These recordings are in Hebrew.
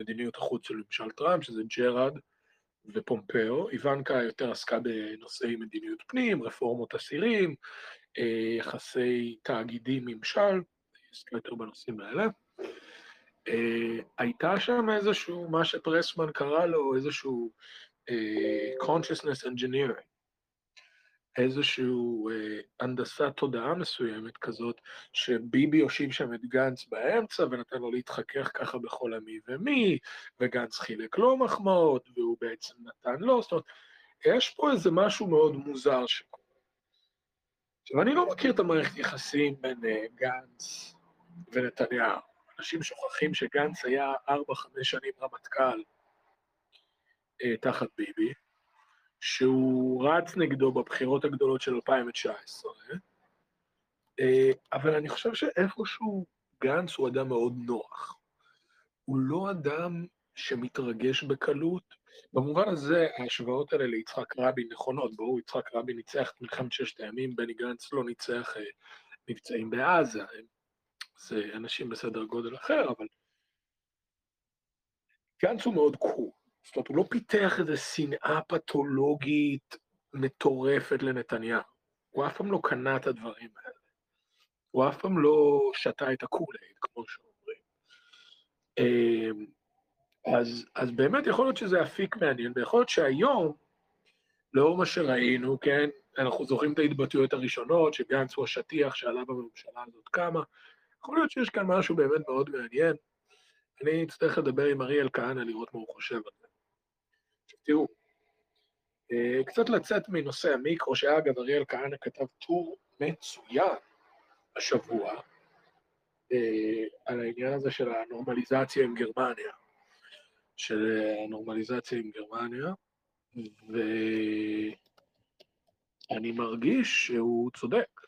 מדיניות החוץ של ממשל טראמפ, שזה ג'רארד ופומפאו. איוונקה יותר עסקה בנושאי מדיניות פנים, רפורמות אסירים, אה, יחסי תאגידים ממשל, עסקה יותר בנושאים האלה. אה, הייתה שם איזשהו, מה שפרסמן קרא לו, איזשהו consciousness engineering. איזשהו אה, הנדסת תודעה מסוימת כזאת, שביבי הושיב שם את גנץ באמצע ונתן לו להתחכך ככה בכל המי ומי, וגנץ חילק לו מחמאות, והוא בעצם נתן לו, זאת אומרת, יש פה איזה משהו מאוד מוזר שקורה. עכשיו, אני לא מכיר את המערכת יחסים בין אה, גנץ ונתניהו. אנשים שוכחים שגנץ היה ארבע-חמש שנים רמטכ"ל אה, תחת ביבי, שהוא רץ נגדו בבחירות הגדולות של 2019, אה, אבל אני חושב שאיפשהו גנץ הוא אדם מאוד נוח. הוא לא אדם שמתרגש בקלות. במובן הזה, ההשוואות האלה ליצחק רבין נכונות. ברור, יצחק רבין ניצח את מלחמת ששת הימים, בני גנץ לא ניצח אה, מבצעים בעזה. זה אנשים בסדר גודל אחר, אבל גנץ הוא מאוד קור. זאת אומרת, הוא לא פיתח איזו שנאה פתולוגית מטורפת לנתניהו. הוא אף פעם לא קנה את הדברים האלה. הוא אף פעם לא שתה את הקולייד, כמו שאומרים. אמ, אז, אז באמת יכול להיות שזה אפיק מעניין, ויכול להיות שהיום, לאור מה שראינו, כן, אנחנו זוכרים את ההתבטאויות הראשונות, שגנץ הוא השטיח שעלה בממשלה הזאת כמה, יכול להיות שיש כאן משהו באמת מאוד מעניין. אני אצטרך לדבר עם אריאל כהנא לראות מה הוא חושב על זה. תראו, אה, קצת לצאת מנושא המיקרו, שאגב, אריאל כהנא כתב טור מצוין השבוע אה, על העניין הזה של הנורמליזציה עם גרמניה, של הנורמליזציה עם גרמניה, ואני מרגיש שהוא צודק.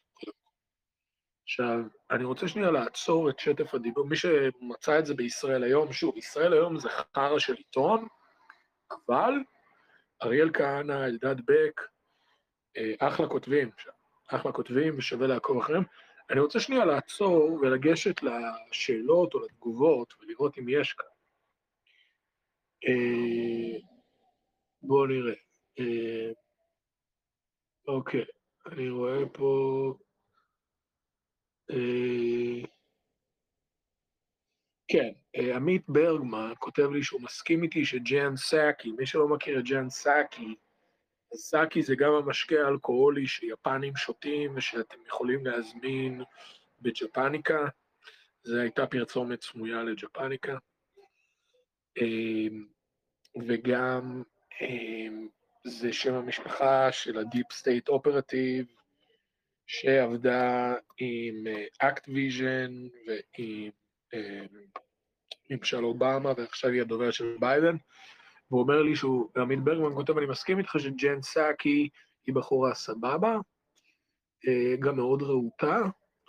עכשיו, אני רוצה שנייה לעצור את שטף הדיבור, מי שמצא את זה בישראל היום, שוב, ישראל היום זה חרא של עיתון, אבל אריאל כהנא, אלדד בק, אה, אחלה כותבים, אחלה כותבים ושווה לעקוב אחריהם. אני רוצה שנייה לעצור ולגשת לשאלות או לתגובות ולראות אם יש כאן. אה, בואו נראה. אה, אוקיי, אני רואה פה... כן, אה, עמית ברגמן כותב לי שהוא מסכים איתי שג'ן סאקי, מי שלא מכיר את ג'ן סאקי, סאקי זה גם המשקה האלכוהולי שיפנים שותים ושאתם יכולים להזמין בג'פניקה, זו הייתה פרסומת סמויה לג'פניקה. אמ, וגם אמ, זה שם המשפחה של ה deep state operative, שעבדה עם Activision אה, ועם ממשל אובמה, ועכשיו היא הדוברת של ביידן, והוא אומר לי שהוא, עמית ברגמן כותב, אני מסכים איתך שג'ן סאקי היא בחורה סבבה, אה, גם מאוד רהוטה,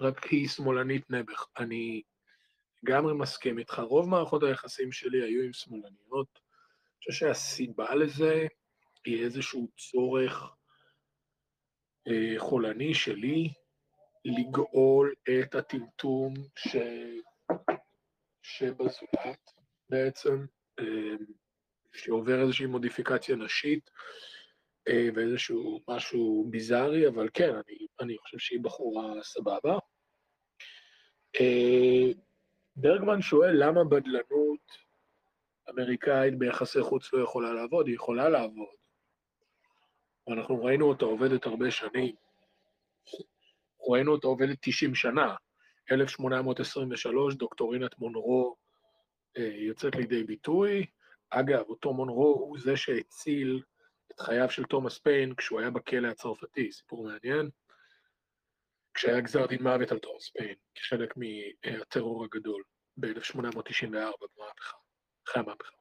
רק היא שמאלנית נעבך. אני לגמרי מסכים איתך, רוב מערכות היחסים שלי היו עם שמאלניות. אני חושב שהסיבה לזה היא איזשהו צורך אה, חולני שלי לגאול את הטמטום ש... שבזולת בעצם, אה, שעובר איזושהי מודיפיקציה נשית אה, ואיזשהו משהו ביזארי, אבל כן, אני, אני חושב שהיא בחורה סבבה. אה, ברגמן שואל למה בדלנות אמריקאית ביחסי חוץ לא יכולה לעבוד, היא יכולה לעבוד. ואנחנו ראינו אותה עובדת הרבה שנים. ראינו אותה עובדת 90 שנה. 1823, דוקטורינת מונרו אה, יוצאת לידי ביטוי. אגב, אותו מונרו הוא זה שהציל את חייו של תומאס פיין כשהוא היה בכלא הצרפתי, סיפור מעניין. כשהיה גזר דין מוות על תומאס פיין, כחלק מהטרור הגדול, ב-1894 במהפכה, אחרי המהפכה,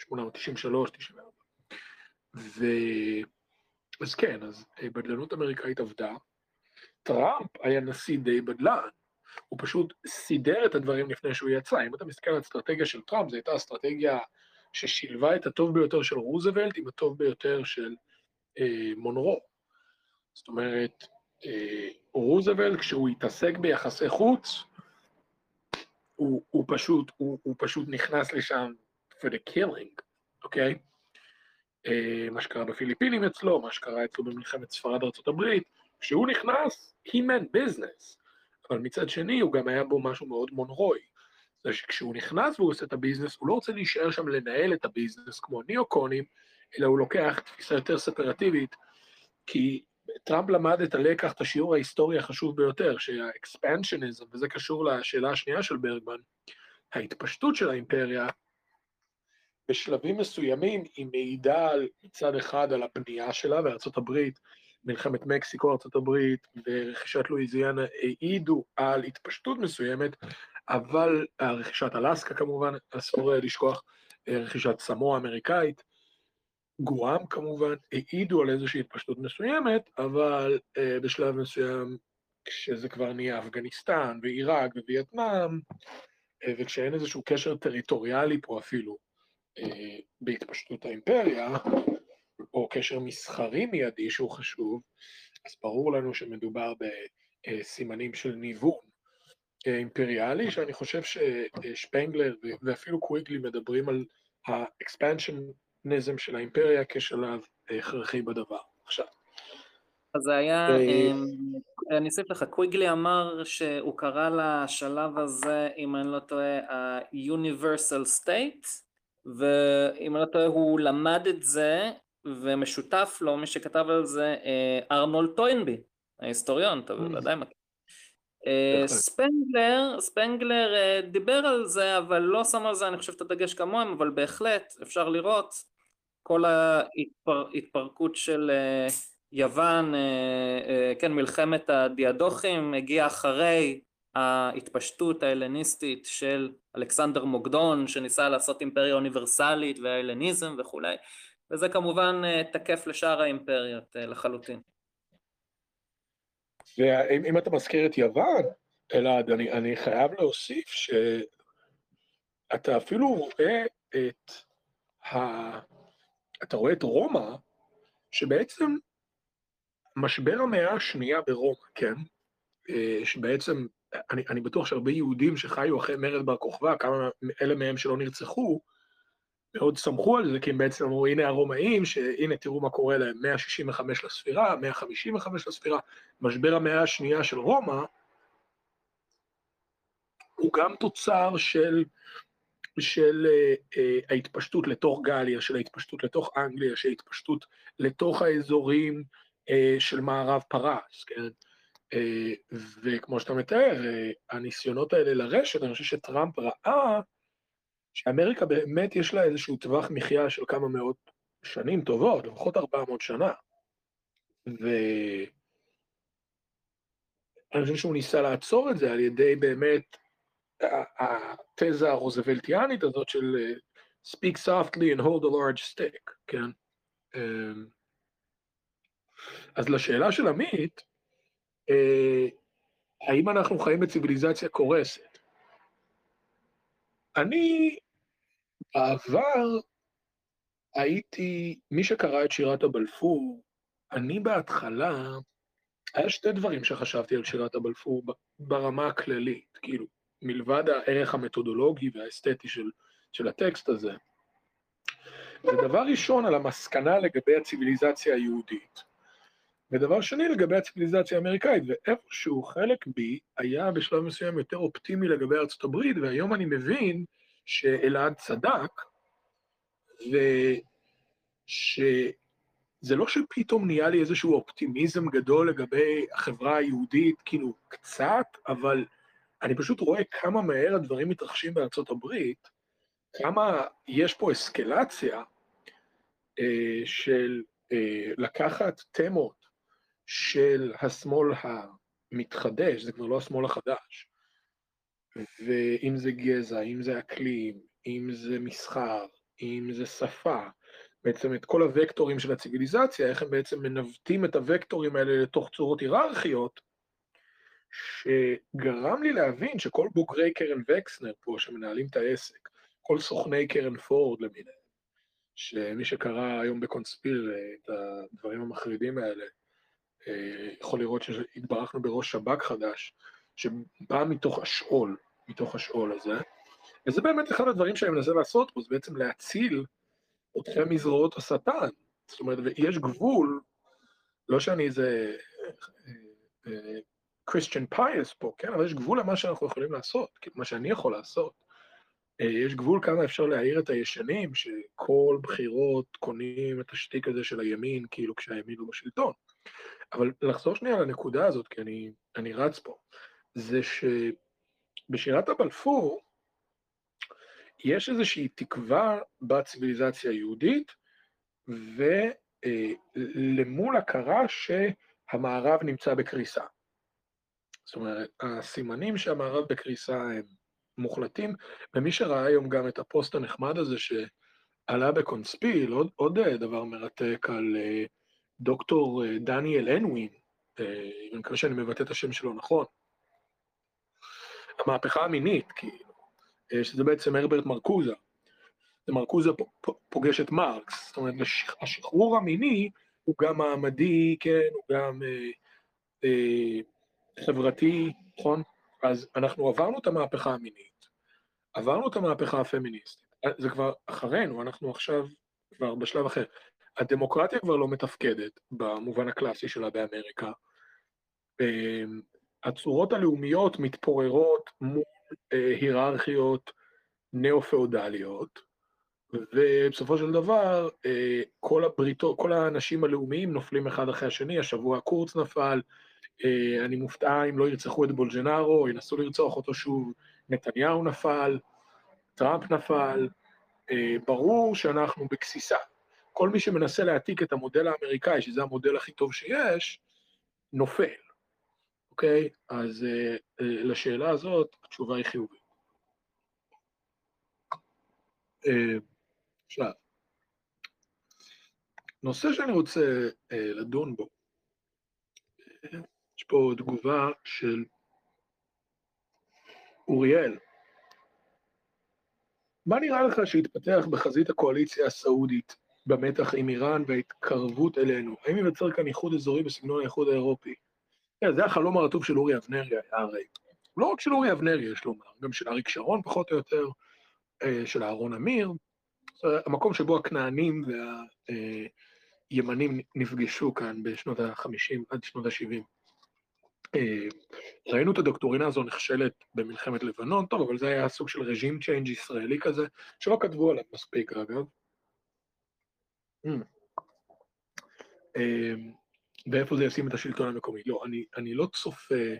893-94. ו... אז כן, אז אה, בדלנות אמריקאית עבדה, טראמפ היה נשיא די בדלן, הוא פשוט סידר את הדברים לפני שהוא יצא. אם אתה מסתכל על האסטרטגיה של טראמפ, זו הייתה אסטרטגיה ששילבה את הטוב ביותר של רוזוולט עם הטוב ביותר של אה, מונרו. זאת אומרת, אה, רוזוולט, כשהוא התעסק ביחסי חוץ, הוא, הוא, פשוט, הוא, הוא פשוט נכנס לשם for the killing, אוקיי? Okay? אה, מה שקרה בפיליפינים אצלו, מה שקרה אצלו במלחמת ספרד ארה"ב, כשהוא נכנס, he meant business, אבל מצד שני הוא גם היה בו משהו מאוד מונרוי. זה שכשהוא נכנס והוא עושה את ה business, הוא לא רוצה להישאר שם לנהל את ה business כמו neo-קונים, אלא הוא לוקח תפיסה יותר ספרטיבית, כי טראמפ למד את הלקח, את השיעור ההיסטורי החשוב ביותר, שה expansionism, וזה קשור לשאלה השנייה של ברגמן, ההתפשטות של האימפריה בשלבים מסוימים היא מעידה מצד אחד על הבנייה שלה הברית, מלחמת מקסיקו, הברית ורכישת לואיזיאנה העידו על התפשטות מסוימת, אבל רכישת אלסקה כמובן, אסור לשכוח, רכישת סמואה אמריקאית, גואם כמובן, העידו על איזושהי התפשטות מסוימת, אבל uh, בשלב מסוים, כשזה כבר נהיה אפגניסטן ועיראק ווייטנאם, uh, וכשאין איזשהו קשר טריטוריאלי פה אפילו, אה, בהתפשטות האימפריה, או קשר מסחרי מיידי שהוא חשוב, אז ברור לנו שמדובר בסימנים של ניוון אה, אימפריאלי, שאני חושב ששפנגלר ואפילו קוויגלי מדברים על האקספנשניזם של האימפריה כשלב הכרחי בדבר. עכשיו. אז זה היה, אה, אני אוסיף לך, קוויגלי אמר שהוא קרא לשלב הזה, אם אני לא טועה, ה-Universal State, ואם אני לא טועה הוא למד את זה ומשותף לו מי שכתב על זה אה, ארנולד טוינבי ההיסטוריון אתה mm. בוודאי מכיר. אה, ספנגלר, ספנגלר אה, דיבר על זה אבל לא שם על זה אני חושב את הדגש כמוהם אבל בהחלט אפשר לראות כל ההתפרקות של יוון, כן מלחמת הדיאדוכים הגיעה אחרי ההתפשטות ההלניסטית של אלכסנדר מוקדון שניסה לעשות אימפריה אוניברסלית וההלניזם וכולי וזה כמובן אה, תקף לשאר האימפריות אה, לחלוטין. ואם אתה מזכיר את יוון, אלעד, אני, אני חייב להוסיף שאתה אפילו רואה את ה... אתה רואה את רומא, שבעצם משבר המאה השנייה ברומא, כן? אה, שבעצם אני, אני בטוח שהרבה יהודים שחיו אחרי מרד בר כוכבא, כמה אלה מהם שלא נרצחו, מאוד שמחו על זה, כי הם בעצם אמרו, הנה הרומאים, שהנה תראו מה קורה להם, 165 לספירה, 155 לספירה, משבר המאה השנייה של רומא, הוא גם תוצר של, של uh, uh, ההתפשטות לתוך גליה, של ההתפשטות לתוך אנגליה, של ההתפשטות לתוך האזורים uh, של מערב פרס, כן? אה, וכמו שאתה מתאר, אה, הניסיונות האלה לרשת, אני חושב שטראמפ ראה שאמריקה באמת יש לה איזשהו טווח מחיה של כמה מאות שנים טובות, לפחות 400 שנה. ואני חושב שהוא ניסה לעצור את זה על ידי באמת התזה הרוזוולטיאנית הזאת של אה, speak softly and hold a large stick, כן? אז לשאלה של עמית, אה, האם אנחנו חיים בציוויליזציה קורסת? אני בעבר הייתי, מי שקרא את שירת הבלפור, אני בהתחלה, היה שתי דברים שחשבתי על שירת הבלפור ברמה הכללית, כאילו, מלבד הערך המתודולוגי והאסתטי של, של הטקסט הזה. ודבר ראשון, על המסקנה לגבי הציוויליזציה היהודית. ודבר שני, לגבי הציוויליזציה האמריקאית, ואיפשהו חלק בי היה בשלב מסוים יותר אופטימי לגבי ארצות הברית, והיום אני מבין שאלעד צדק, ושזה לא שפתאום נהיה לי איזשהו אופטימיזם גדול לגבי החברה היהודית, כאילו קצת, אבל אני פשוט רואה כמה מהר הדברים מתרחשים בארצות הברית, כמה יש פה אסקלציה אה, של אה, לקחת תמות של השמאל המתחדש, זה כבר לא השמאל החדש. ואם זה גזע, אם זה אקלים, אם זה מסחר, אם זה שפה, בעצם את כל הוקטורים של הציוויליזציה, איך הם בעצם מנווטים את הוקטורים האלה לתוך צורות היררכיות, שגרם לי להבין שכל בוגרי קרן וקסנר פה, שמנהלים את העסק, כל סוכני קרן פורד למיניהם, שמי שקרא היום בקונספיר את הדברים המחרידים האלה, אה, יכול לראות שהתברכנו בראש שב"כ חדש, שבא מתוך השאול, מתוך השאול הזה, וזה באמת אחד הדברים שאני מנסה לעשות פה, זה בעצם להציל אתכם מזרועות השטן. זאת אומרת, יש גבול, לא שאני איזה Christian pious פה, כן? אבל יש גבול למה שאנחנו יכולים לעשות, מה שאני יכול לעשות. אה, יש גבול כמה אפשר להעיר את הישנים, שכל בחירות קונים את השטיק הזה של הימין, כאילו כשהימין הוא בשלטון. אבל לחזור שנייה לנקודה הזאת, כי אני, אני רץ פה, זה שבשירת הבלפור יש איזושהי תקווה בציוויליזציה היהודית, ולמול הכרה שהמערב נמצא בקריסה. זאת אומרת, הסימנים שהמערב בקריסה הם מוחלטים, ומי שראה היום גם את הפוסט הנחמד הזה שעלה בקונספיל, עוד, עוד דבר מרתק על אה, דוקטור אה, דניאל אנווין, אה, אני מקווה שאני מבטא את השם שלו נכון, המהפכה המינית, כאילו, שזה בעצם הרברט מרקוזה. מרקוזה פוגש את מרקס, זאת אומרת, השחרור המיני הוא גם מעמדי, כן, הוא גם אה, אה, חברתי, נכון? אז אנחנו עברנו את המהפכה המינית, עברנו את המהפכה הפמיניסטית, זה כבר אחרינו, אנחנו עכשיו כבר בשלב אחר. הדמוקרטיה כבר לא מתפקדת במובן הקלאסי שלה באמריקה. הצורות הלאומיות מתפוררות מול אה, היררכיות ניאו-פאודליות, ובסופו של דבר אה, כל הבריתות, כל האנשים הלאומיים נופלים אחד אחרי השני, השבוע קורץ נפל, אה, אני מופתע אם לא ירצחו את בולג'נארו, ינסו לרצוח אותו שוב, נתניהו נפל, טראמפ נפל, ברור שאנחנו בגסיסה. כל מי שמנסה להעתיק את המודל האמריקאי, שזה המודל הכי טוב שיש, נופל, אוקיי? אז uh, uh, לשאלה הזאת, התשובה היא חיובית. Uh, עכשיו, נושא שאני רוצה לדון בו, יש פה תגובה של אוריאל. מה נראה לך שהתפתח בחזית הקואליציה הסעודית במתח עם איראן וההתקרבות אלינו? האם ייווצר כאן איחוד אזורי בסגנון האיחוד האירופי? כן, זה החלום הרטוב של אורי אבנרי הרי. לא רק של אורי אבנרי, יש לומר, גם של אריק שרון פחות או יותר, אה, של אהרון אמיר, המקום שבו הכנענים והימנים נפגשו כאן בשנות ה-50 עד שנות ה-70. אה, ראינו את הדוקטורינה הזו נכשלת במלחמת לבנון, טוב, אבל זה היה סוג של רג'ים צ'יינג' ישראלי כזה, שלא כתבו עליו מספיק אגב. ואיפה זה ישים את השלטון המקומי? לא, אני, אני לא צופה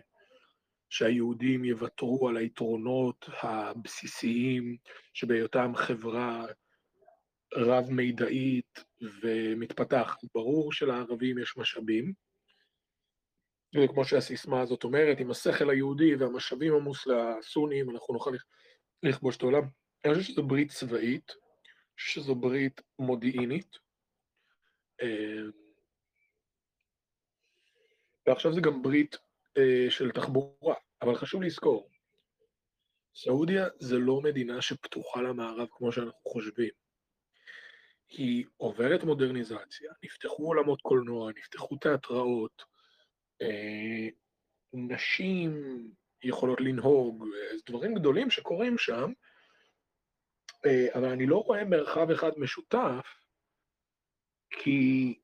שהיהודים יוותרו על היתרונות הבסיסיים שבהיותם חברה רב-מידעית ומתפתחת. ברור שלערבים יש משאבים, וכמו שהסיסמה הזאת אומרת, עם השכל היהודי והמשאבים המוסלמים, אנחנו נוכל לכבוש את העולם. אני חושב שזו ברית צבאית, שזו ברית מודיעינית, אה, ועכשיו זה גם ברית אה, של תחבורה, אבל חשוב לזכור, סעודיה זה לא מדינה שפתוחה למערב כמו שאנחנו חושבים. היא עוברת מודרניזציה, נפתחו עולמות קולנוע, נפתחו תיאטראות, אה, נשים יכולות לנהוג, זה דברים גדולים שקורים שם, אה, אבל אני לא רואה מרחב אחד משותף כי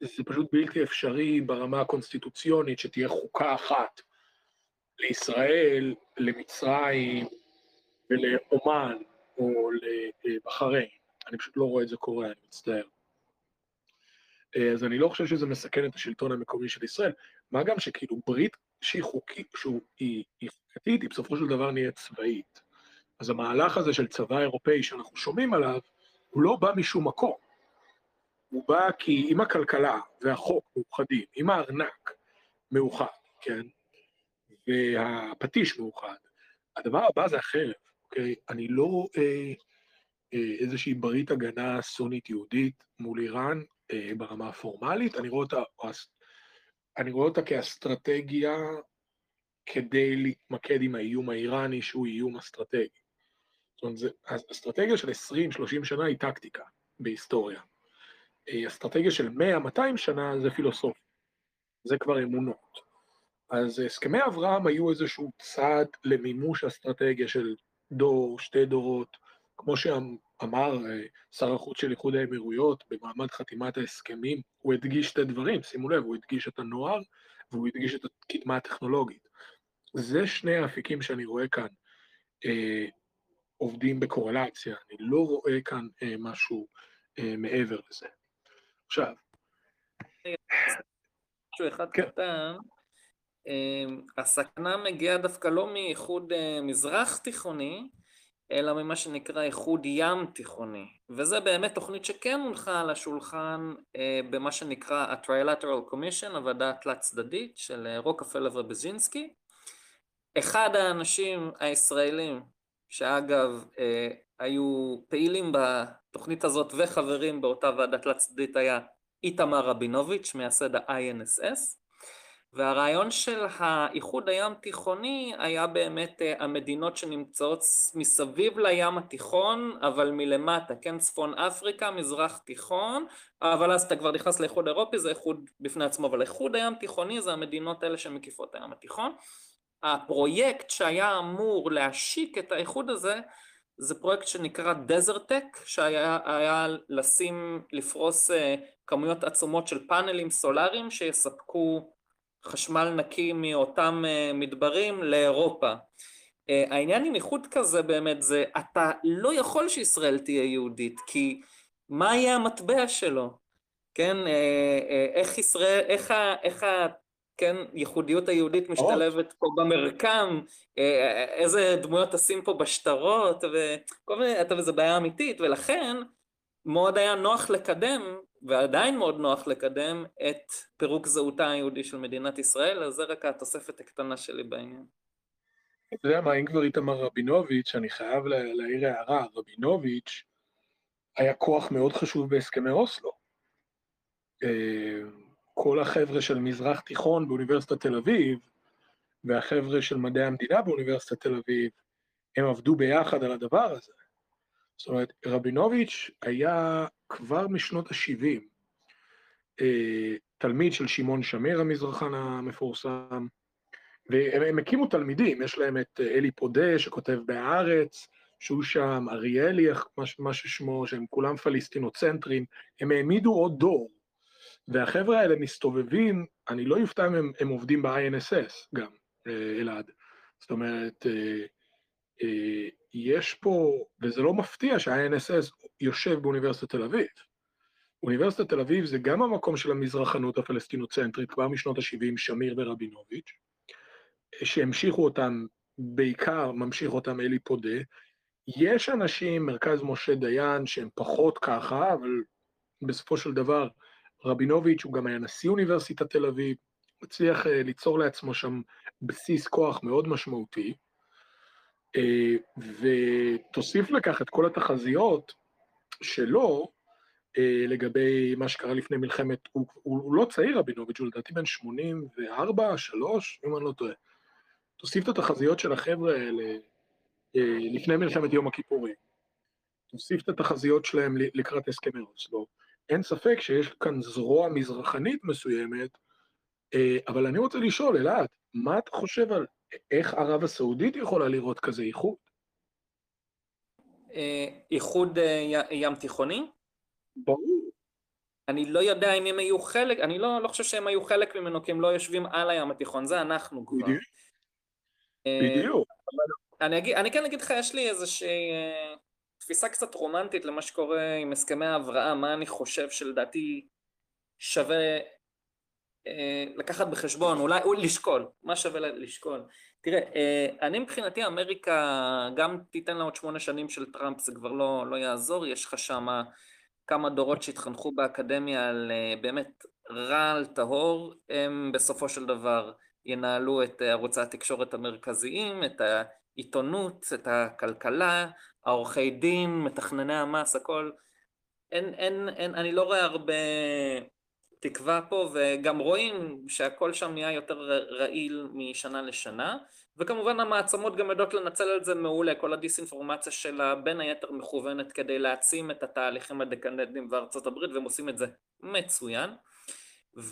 זה פשוט בלתי אפשרי ברמה הקונסטיטוציונית שתהיה חוקה אחת לישראל, למצרים ולאומן או לבחריין. אני פשוט לא רואה את זה קורה, אני מצטער. אז אני לא חושב שזה מסכן את השלטון המקומי של ישראל, מה גם שכאילו ברית שהיא חוקית, שהיא חוקתית, היא בסופו של דבר נהיית צבאית. אז המהלך הזה של צבא אירופאי שאנחנו שומעים עליו, הוא לא בא משום מקום. הוא בא כי אם הכלכלה והחוק מאוחדים, אם הארנק מאוחד, כן, והפטיש מאוחד, הדבר הבא זה החרב, אוקיי? אני לא רואה אה, איזושהי ברית הגנה סונית יהודית מול איראן אה, ברמה הפורמלית, אני רואה אותה, אני רואה אותה כאסטרטגיה כדי להתמקד עם האיום האיראני שהוא איום אסטרטגי. זאת אומרת, האסטרטגיה של 20-30 שנה היא טקטיקה בהיסטוריה. אסטרטגיה של 100-200 שנה זה פילוסופיה, זה כבר אמונות. אז הסכמי אברהם היו איזשהו צעד למימוש אסטרטגיה של דור, שתי דורות, כמו שאמר שר החוץ של איחוד האמירויות במעמד חתימת ההסכמים, הוא הדגיש את הדברים, שימו לב, הוא הדגיש את הנוער והוא הדגיש את הקדמה הטכנולוגית. זה שני האפיקים שאני רואה כאן אה, עובדים בקורלציה, אני לא רואה כאן אה, משהו אה, מעבר לזה. עכשיו... משהו אחד כן. קטן, אמ, הסכנה מגיעה דווקא לא מאיחוד אה, מזרח תיכוני, אלא ממה שנקרא איחוד ים תיכוני. וזה באמת תוכנית שכן הונחה על השולחן אה, במה שנקרא ה-Trilateral Commission, הוועדה התלת צדדית של אה, רוקפלר ובז'ינסקי. אחד האנשים הישראלים, שאגב היו פעילים בתוכנית הזאת וחברים באותה ועדה תלת צדדית היה איתמר רבינוביץ', מייסד ה-INSS, והרעיון של האיחוד הים תיכוני היה באמת אה, המדינות שנמצאות מסביב לים התיכון אבל מלמטה, כן צפון אפריקה, מזרח תיכון, אבל אז אתה כבר נכנס לאיחוד אירופי זה איחוד בפני עצמו, אבל איחוד הים תיכוני זה המדינות האלה שמקיפות הים התיכון. הפרויקט שהיה אמור להשיק את האיחוד הזה זה פרויקט שנקרא Desertec שהיה לשים, לפרוס אה, כמויות עצומות של פאנלים סולאריים שיספקו חשמל נקי מאותם אה, מדברים לאירופה. אה, העניין עם איחוד כזה באמת זה, אתה לא יכול שישראל תהיה יהודית, כי מה יהיה המטבע שלו? כן, איך ישראל, איך. איך כן, ייחודיות היהודית משתלבת פה במרקם, איזה דמויות תשים פה בשטרות, וכל מיני, אתה וזה בעיה אמיתית, ולכן מאוד היה נוח לקדם ועדיין מאוד נוח לקדם את פירוק זהותה היהודי של מדינת ישראל, אז זה רק התוספת הקטנה שלי בעניין. אתה יודע מה, אם כבר איתמר רבינוביץ', אני חייב להעיר הערה, רבינוביץ' היה כוח מאוד חשוב בהסכמי אוסלו. כל החבר'ה של מזרח תיכון באוניברסיטת תל אביב, והחבר'ה של מדעי המדינה באוניברסיטת תל אביב, הם עבדו ביחד על הדבר הזה. זאת אומרת, רבינוביץ' היה כבר משנות ה-70 אה, תלמיד של שמעון שמיר, המזרחן המפורסם, והם הקימו תלמידים, יש להם את אה, אלי פודה שכותב בהארץ, שהוא שם, אריאלי, מה ששמו, שהם כולם פלסטינוצנטרים, הם העמידו עוד דור, והחבר'ה האלה מסתובבים, אני לא יופתע אם הם, הם עובדים ב-INSS גם, אה, אלעד. זאת אומרת, יש פה, וזה לא מפתיע שה-INSS יושב באוניברסיטת תל אביב. אוניברסיטת תל אביב זה גם המקום של המזרחנות הפלסטינוצנטרית, כבר משנות ה-70, שמיר ורבינוביץ', שהמשיכו אותם, בעיקר ממשיך אותם אלי פודה. יש אנשים, מרכז משה דיין, שהם פחות ככה, אבל בסופו של דבר, רבינוביץ' הוא גם היה נשיא אוניברסיטת תל אביב, הצליח אה, ליצור לעצמו שם בסיס כוח מאוד משמעותי. אה, ותוסיף לכך את כל התחזיות שלו אה, לגבי מה שקרה לפני מלחמת, הוא, הוא, הוא לא צעיר רבינוביץ', הוא לדעתי בן 84, 3, אם אני לא טועה. תוסיף את התחזיות של החבר'ה האלה לפני מלחמת יום הכיפורים. תוסיף את התחזיות שלהם לקראת הסכמי אוסלו. אין ספק שיש כאן זרוע מזרחנית מסוימת, אבל אני רוצה לשאול, אלעד, מה אתה חושב על איך ערב הסעודית יכולה לראות כזה איחוד? אה, איחוד אה, ים תיכוני? ברור. אני לא יודע אם הם היו חלק, אני לא, לא חושב שהם היו חלק ממנו, כי הם לא יושבים על הים התיכון, זה אנחנו כבר. בדיוק. אה, בדיוק. אני, אגיד, אני כן אגיד לך, יש לי איזושהי תפיסה קצת רומנטית למה שקורה עם הסכמי ההבראה, מה אני חושב שלדעתי שווה אה, לקחת בחשבון, אולי, או לשקול, מה שווה לשקול. תראה, אה, אני מבחינתי אמריקה גם תיתן לה עוד שמונה שנים של טראמפ, זה כבר לא, לא יעזור, יש לך שם כמה דורות שהתחנכו באקדמיה על אה, באמת רעל טהור, הם בסופו של דבר ינהלו את ערוצי התקשורת המרכזיים, את העיתונות, את הכלכלה, העורכי דין, מתכנני המס, הכל. אין, אין, אין, אני לא רואה הרבה תקווה פה, וגם רואים שהכל שם נהיה יותר רעיל משנה לשנה, וכמובן המעצמות גם יודעות לנצל את זה מעולה, כל הדיסאינפורמציה שלה בין היתר מכוונת כדי להעצים את התהליכים הדקנדנטיים בארצות הברית, והם עושים את זה מצוין.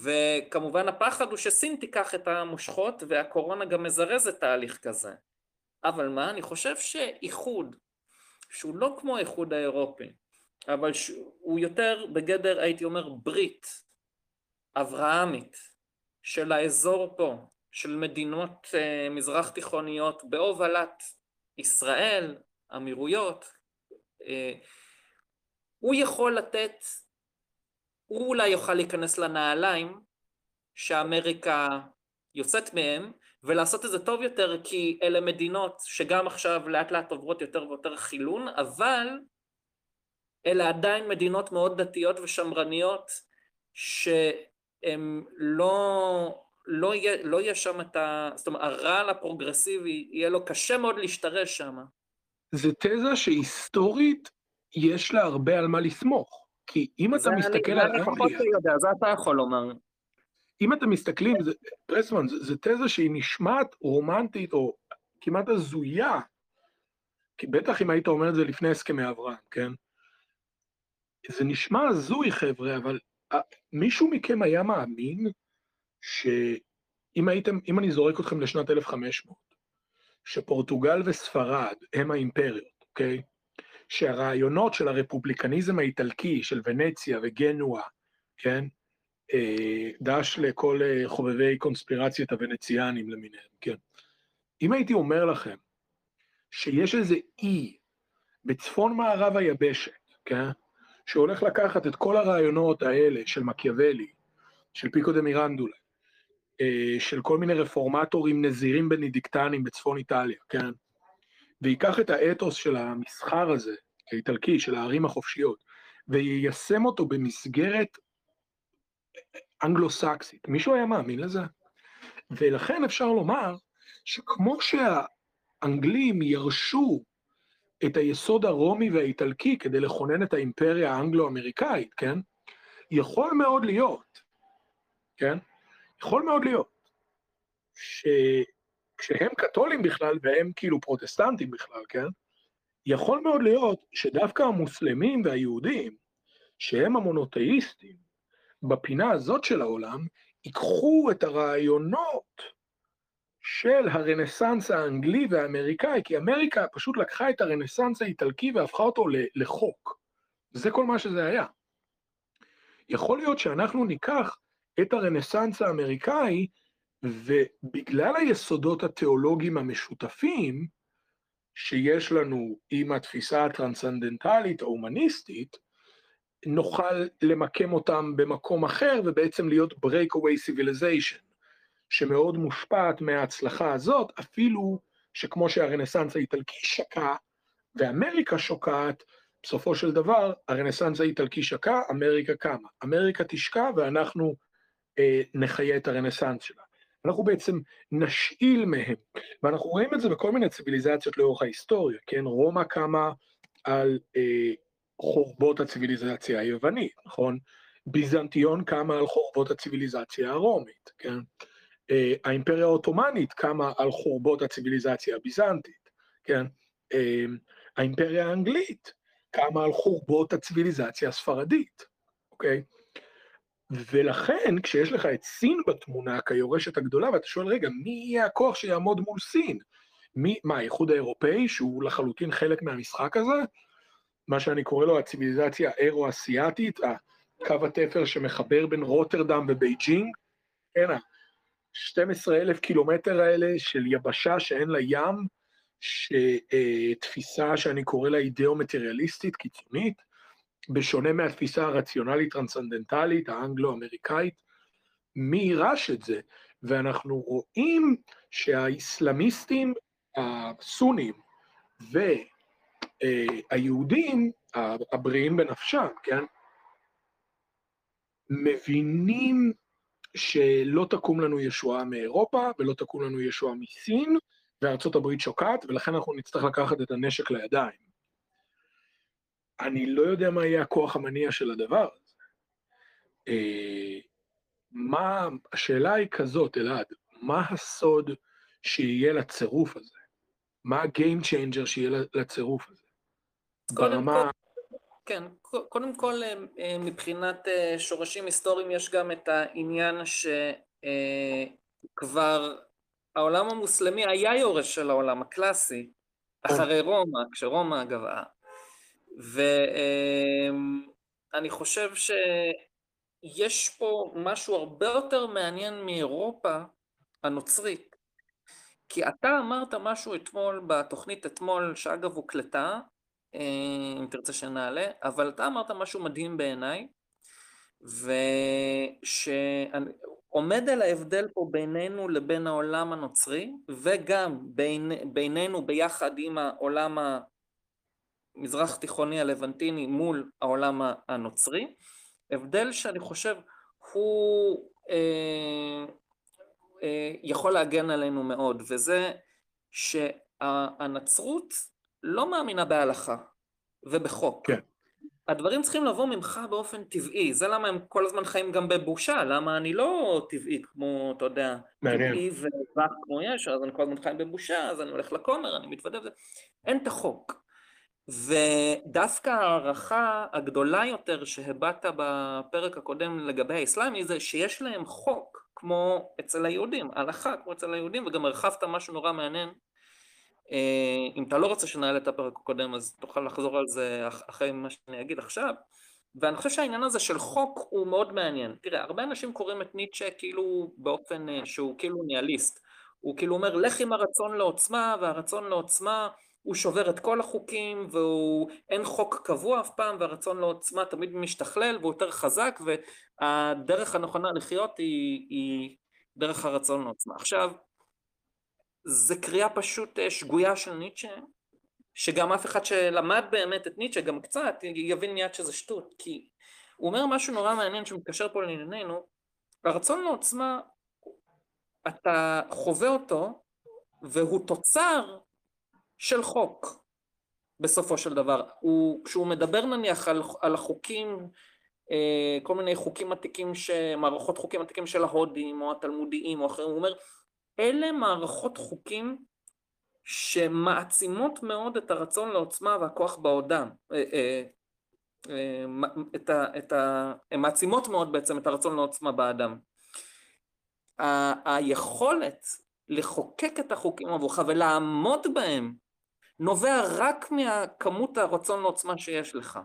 וכמובן הפחד הוא שסין תיקח את המושכות, והקורונה גם מזרזת תהליך כזה. אבל מה, אני חושב שאיחוד, שהוא לא כמו האיחוד האירופי, אבל שהוא יותר בגדר, הייתי אומר, ברית אברהמית של האזור פה, של מדינות uh, מזרח תיכוניות בהובלת ישראל, אמירויות, uh, הוא יכול לתת, הוא אולי יוכל להיכנס לנעליים שאמריקה יוצאת מהם, ולעשות את זה טוב יותר, כי אלה מדינות שגם עכשיו לאט לאט עוברות יותר ויותר חילון, אבל אלה עדיין מדינות מאוד דתיות ושמרניות, שהן לא, לא יהיה, לא יהיה שם את ה... זאת אומרת, הרעל הפרוגרסיבי, יהיה לו קשה מאוד להשתרש שם. זה תזה שהיסטורית יש לה הרבה על מה לסמוך. כי אם אתה מסתכל אני, על אנגליה... זה אני פחות יודע, זה אתה יכול לומר. אם אתם מסתכלים, זה, פרסמן, זה תזה שהיא נשמעת רומנטית או כמעט הזויה, כי בטח אם היית אומר את זה לפני הסכמי אברהם, כן? זה נשמע הזוי, חבר'ה, אבל uh, מישהו מכם היה מאמין שאם הייתם, אם אני זורק אתכם לשנת 1500, שפורטוגל וספרד הם האימפריות, אוקיי? שהרעיונות של הרפובליקניזם האיטלקי, של ונציה וגנואה, כן? אה, דש לכל אה, חובבי קונספירציית הוונציאנים למיניהם, כן. אם הייתי אומר לכם שיש איזה אי בצפון מערב היבשת, כן, שהולך לקחת את כל הרעיונות האלה של מקיאוולי, של פיקו דה מירנדולה, אה, של כל מיני רפורמטורים נזירים בנידיקטנים בצפון איטליה, כן, ויקח את האתוס של המסחר הזה, האיטלקי, של הערים החופשיות, ויישם אותו במסגרת אנגלו-סקסית. מישהו היה מאמין לזה? ולכן אפשר לומר שכמו שהאנגלים ירשו את היסוד הרומי והאיטלקי כדי לכונן את האימפריה האנגלו-אמריקאית, כן? יכול מאוד להיות, כן? יכול מאוד להיות, שכשהם קתולים בכלל והם כאילו פרוטסטנטים בכלל, כן? יכול מאוד להיות שדווקא המוסלמים והיהודים, שהם המונותאיסטים, בפינה הזאת של העולם, ייקחו את הרעיונות של הרנסאנס האנגלי והאמריקאי, כי אמריקה פשוט לקחה את הרנסאנס האיטלקי והפכה אותו לחוק. זה כל מה שזה היה. יכול להיות שאנחנו ניקח את הרנסאנס האמריקאי, ובגלל היסודות התיאולוגיים המשותפים שיש לנו עם התפיסה הטרנסצנדנטלית ההומניסטית, נוכל למקם אותם במקום אחר ובעצם להיות breakaway civilization, שמאוד מושפעת מההצלחה הזאת, אפילו שכמו שהרנסאנס האיטלקי שקע ואמריקה שוקעת, בסופו של דבר הרנסאנס האיטלקי שקע, אמריקה קמה. אמריקה תשקע ואנחנו אה, נחיה את הרנסאנס שלה. אנחנו בעצם נשאיל מהם, ואנחנו רואים את זה בכל מיני ציוויליזציות לאורך ההיסטוריה, כן? רומא קמה על אה, חורבות הציוויליזציה היוונית, נכון? ביזנטיון קמה על חורבות הציוויליזציה הרומית, כן? אה, האימפריה העות'מאנית קמה על חורבות הציוויליזציה הביזנטית, כן? אה, האימפריה האנגלית קמה על חורבות הציוויליזציה הספרדית, אוקיי? ולכן כשיש לך את סין בתמונה כיורשת הגדולה ואתה שואל רגע מי יהיה הכוח שיעמוד מול סין? מי, מה האיחוד האירופאי שהוא לחלוטין חלק מהמשחק הזה? מה שאני קורא לו הציוויליזציה האירו-אסיאתית, קו התפר שמחבר בין רוטרדם ובייג'ינג, כן, ה-12 אלף קילומטר האלה של יבשה שאין לה ים, שתפיסה אה, שאני קורא לה אידאו-מטריאליסטית קיצונית, בשונה מהתפיסה הרציונלית-טרנסצנדנטלית, האנגלו-אמריקאית, מי יירש את זה? ואנחנו רואים שהאיסלאמיסטים הסונים והיהודים הבריאים בנפשם, כן, מבינים שלא תקום לנו ישועה מאירופה ולא תקום לנו ישועה מסין, וארצות הברית שוקעת, ולכן אנחנו נצטרך לקחת את הנשק לידיים. אני לא יודע מה יהיה הכוח המניע של הדבר הזה. אה, מה, השאלה היא כזאת, אלעד, מה הסוד שיהיה לצירוף הזה? מה ה-game changer שיהיה לצירוף הזה? ברמה... כן, קודם כל אה, אה, מבחינת שורשים היסטוריים יש גם את העניין שכבר העולם המוסלמי היה יורש של העולם הקלאסי, כן. אחרי רומא, כשרומא גבעה. ואני חושב שיש פה משהו הרבה יותר מעניין מאירופה הנוצרית. כי אתה אמרת משהו אתמול, בתוכנית אתמול, שאגב הוקלטה, אה, אם תרצה שנעלה, אבל אתה אמרת משהו מדהים בעיניי, ושעומד על ההבדל פה בינינו לבין העולם הנוצרי, וגם בין, בינינו ביחד עם העולם המזרח תיכוני הלבנטיני מול העולם הנוצרי, הבדל שאני חושב הוא אה, אה, יכול להגן עלינו מאוד, וזה שהנצרות לא מאמינה בהלכה ובחוק. כן. הדברים צריכים לבוא ממך באופן טבעי, זה למה הם כל הזמן חיים גם בבושה, למה אני לא טבעי כמו, אתה יודע, מעניין. טבעי וזך כמו יש, אז אני כל הזמן חיים בבושה, אז אני הולך לכומר, אני מתוודה וזה, אין את החוק. ודווקא ההערכה הגדולה יותר שהבעת בפרק הקודם לגבי האסלאמי זה שיש להם חוק כמו אצל היהודים, הלכה כמו אצל היהודים, וגם הרחבת משהו נורא מעניין. אה, אם אתה לא רוצה שנעלה את הפרק הקודם אז תוכל לחזור על זה אחרי מה שאני אגיד עכשיו. ואני חושב שהעניין הזה של חוק הוא מאוד מעניין. תראה, הרבה אנשים קוראים את ניטשה כאילו באופן אה, שהוא כאילו ניאליסט. הוא כאילו אומר, לך עם הרצון לעוצמה, והרצון לעוצמה הוא שובר את כל החוקים, ואין חוק קבוע אף פעם, והרצון לעוצמה תמיד משתכלל, והוא יותר חזק, והדרך הנכונה לחיות היא, היא דרך הרצון לעוצמה. עכשיו, זה קריאה פשוט אה, שגויה של ניטשה, שגם אף אחד שלמד באמת את ניטשה, גם קצת, יבין מיד שזה שטות, כי הוא אומר משהו נורא מעניין שמתקשר פה לענייננו, הרצון לעוצמה, אתה חווה אותו, והוא תוצר של חוק, בסופו של דבר. הוא, כשהוא מדבר נניח על, על החוקים, אה, כל מיני חוקים עתיקים, מערכות חוקים עתיקים של ההודים, או התלמודיים, או אחרים, הוא אומר, אלה מערכות חוקים שמעצימות מאוד את הרצון לעוצמה והכוח בעודם. אה, אה, את ה, את ה, הן מעצימות מאוד בעצם את הרצון לעוצמה באדם. ה, היכולת לחוקק את החוקים עבורך ולעמוד בהם נובע רק מהכמות הרצון לעוצמה שיש לך.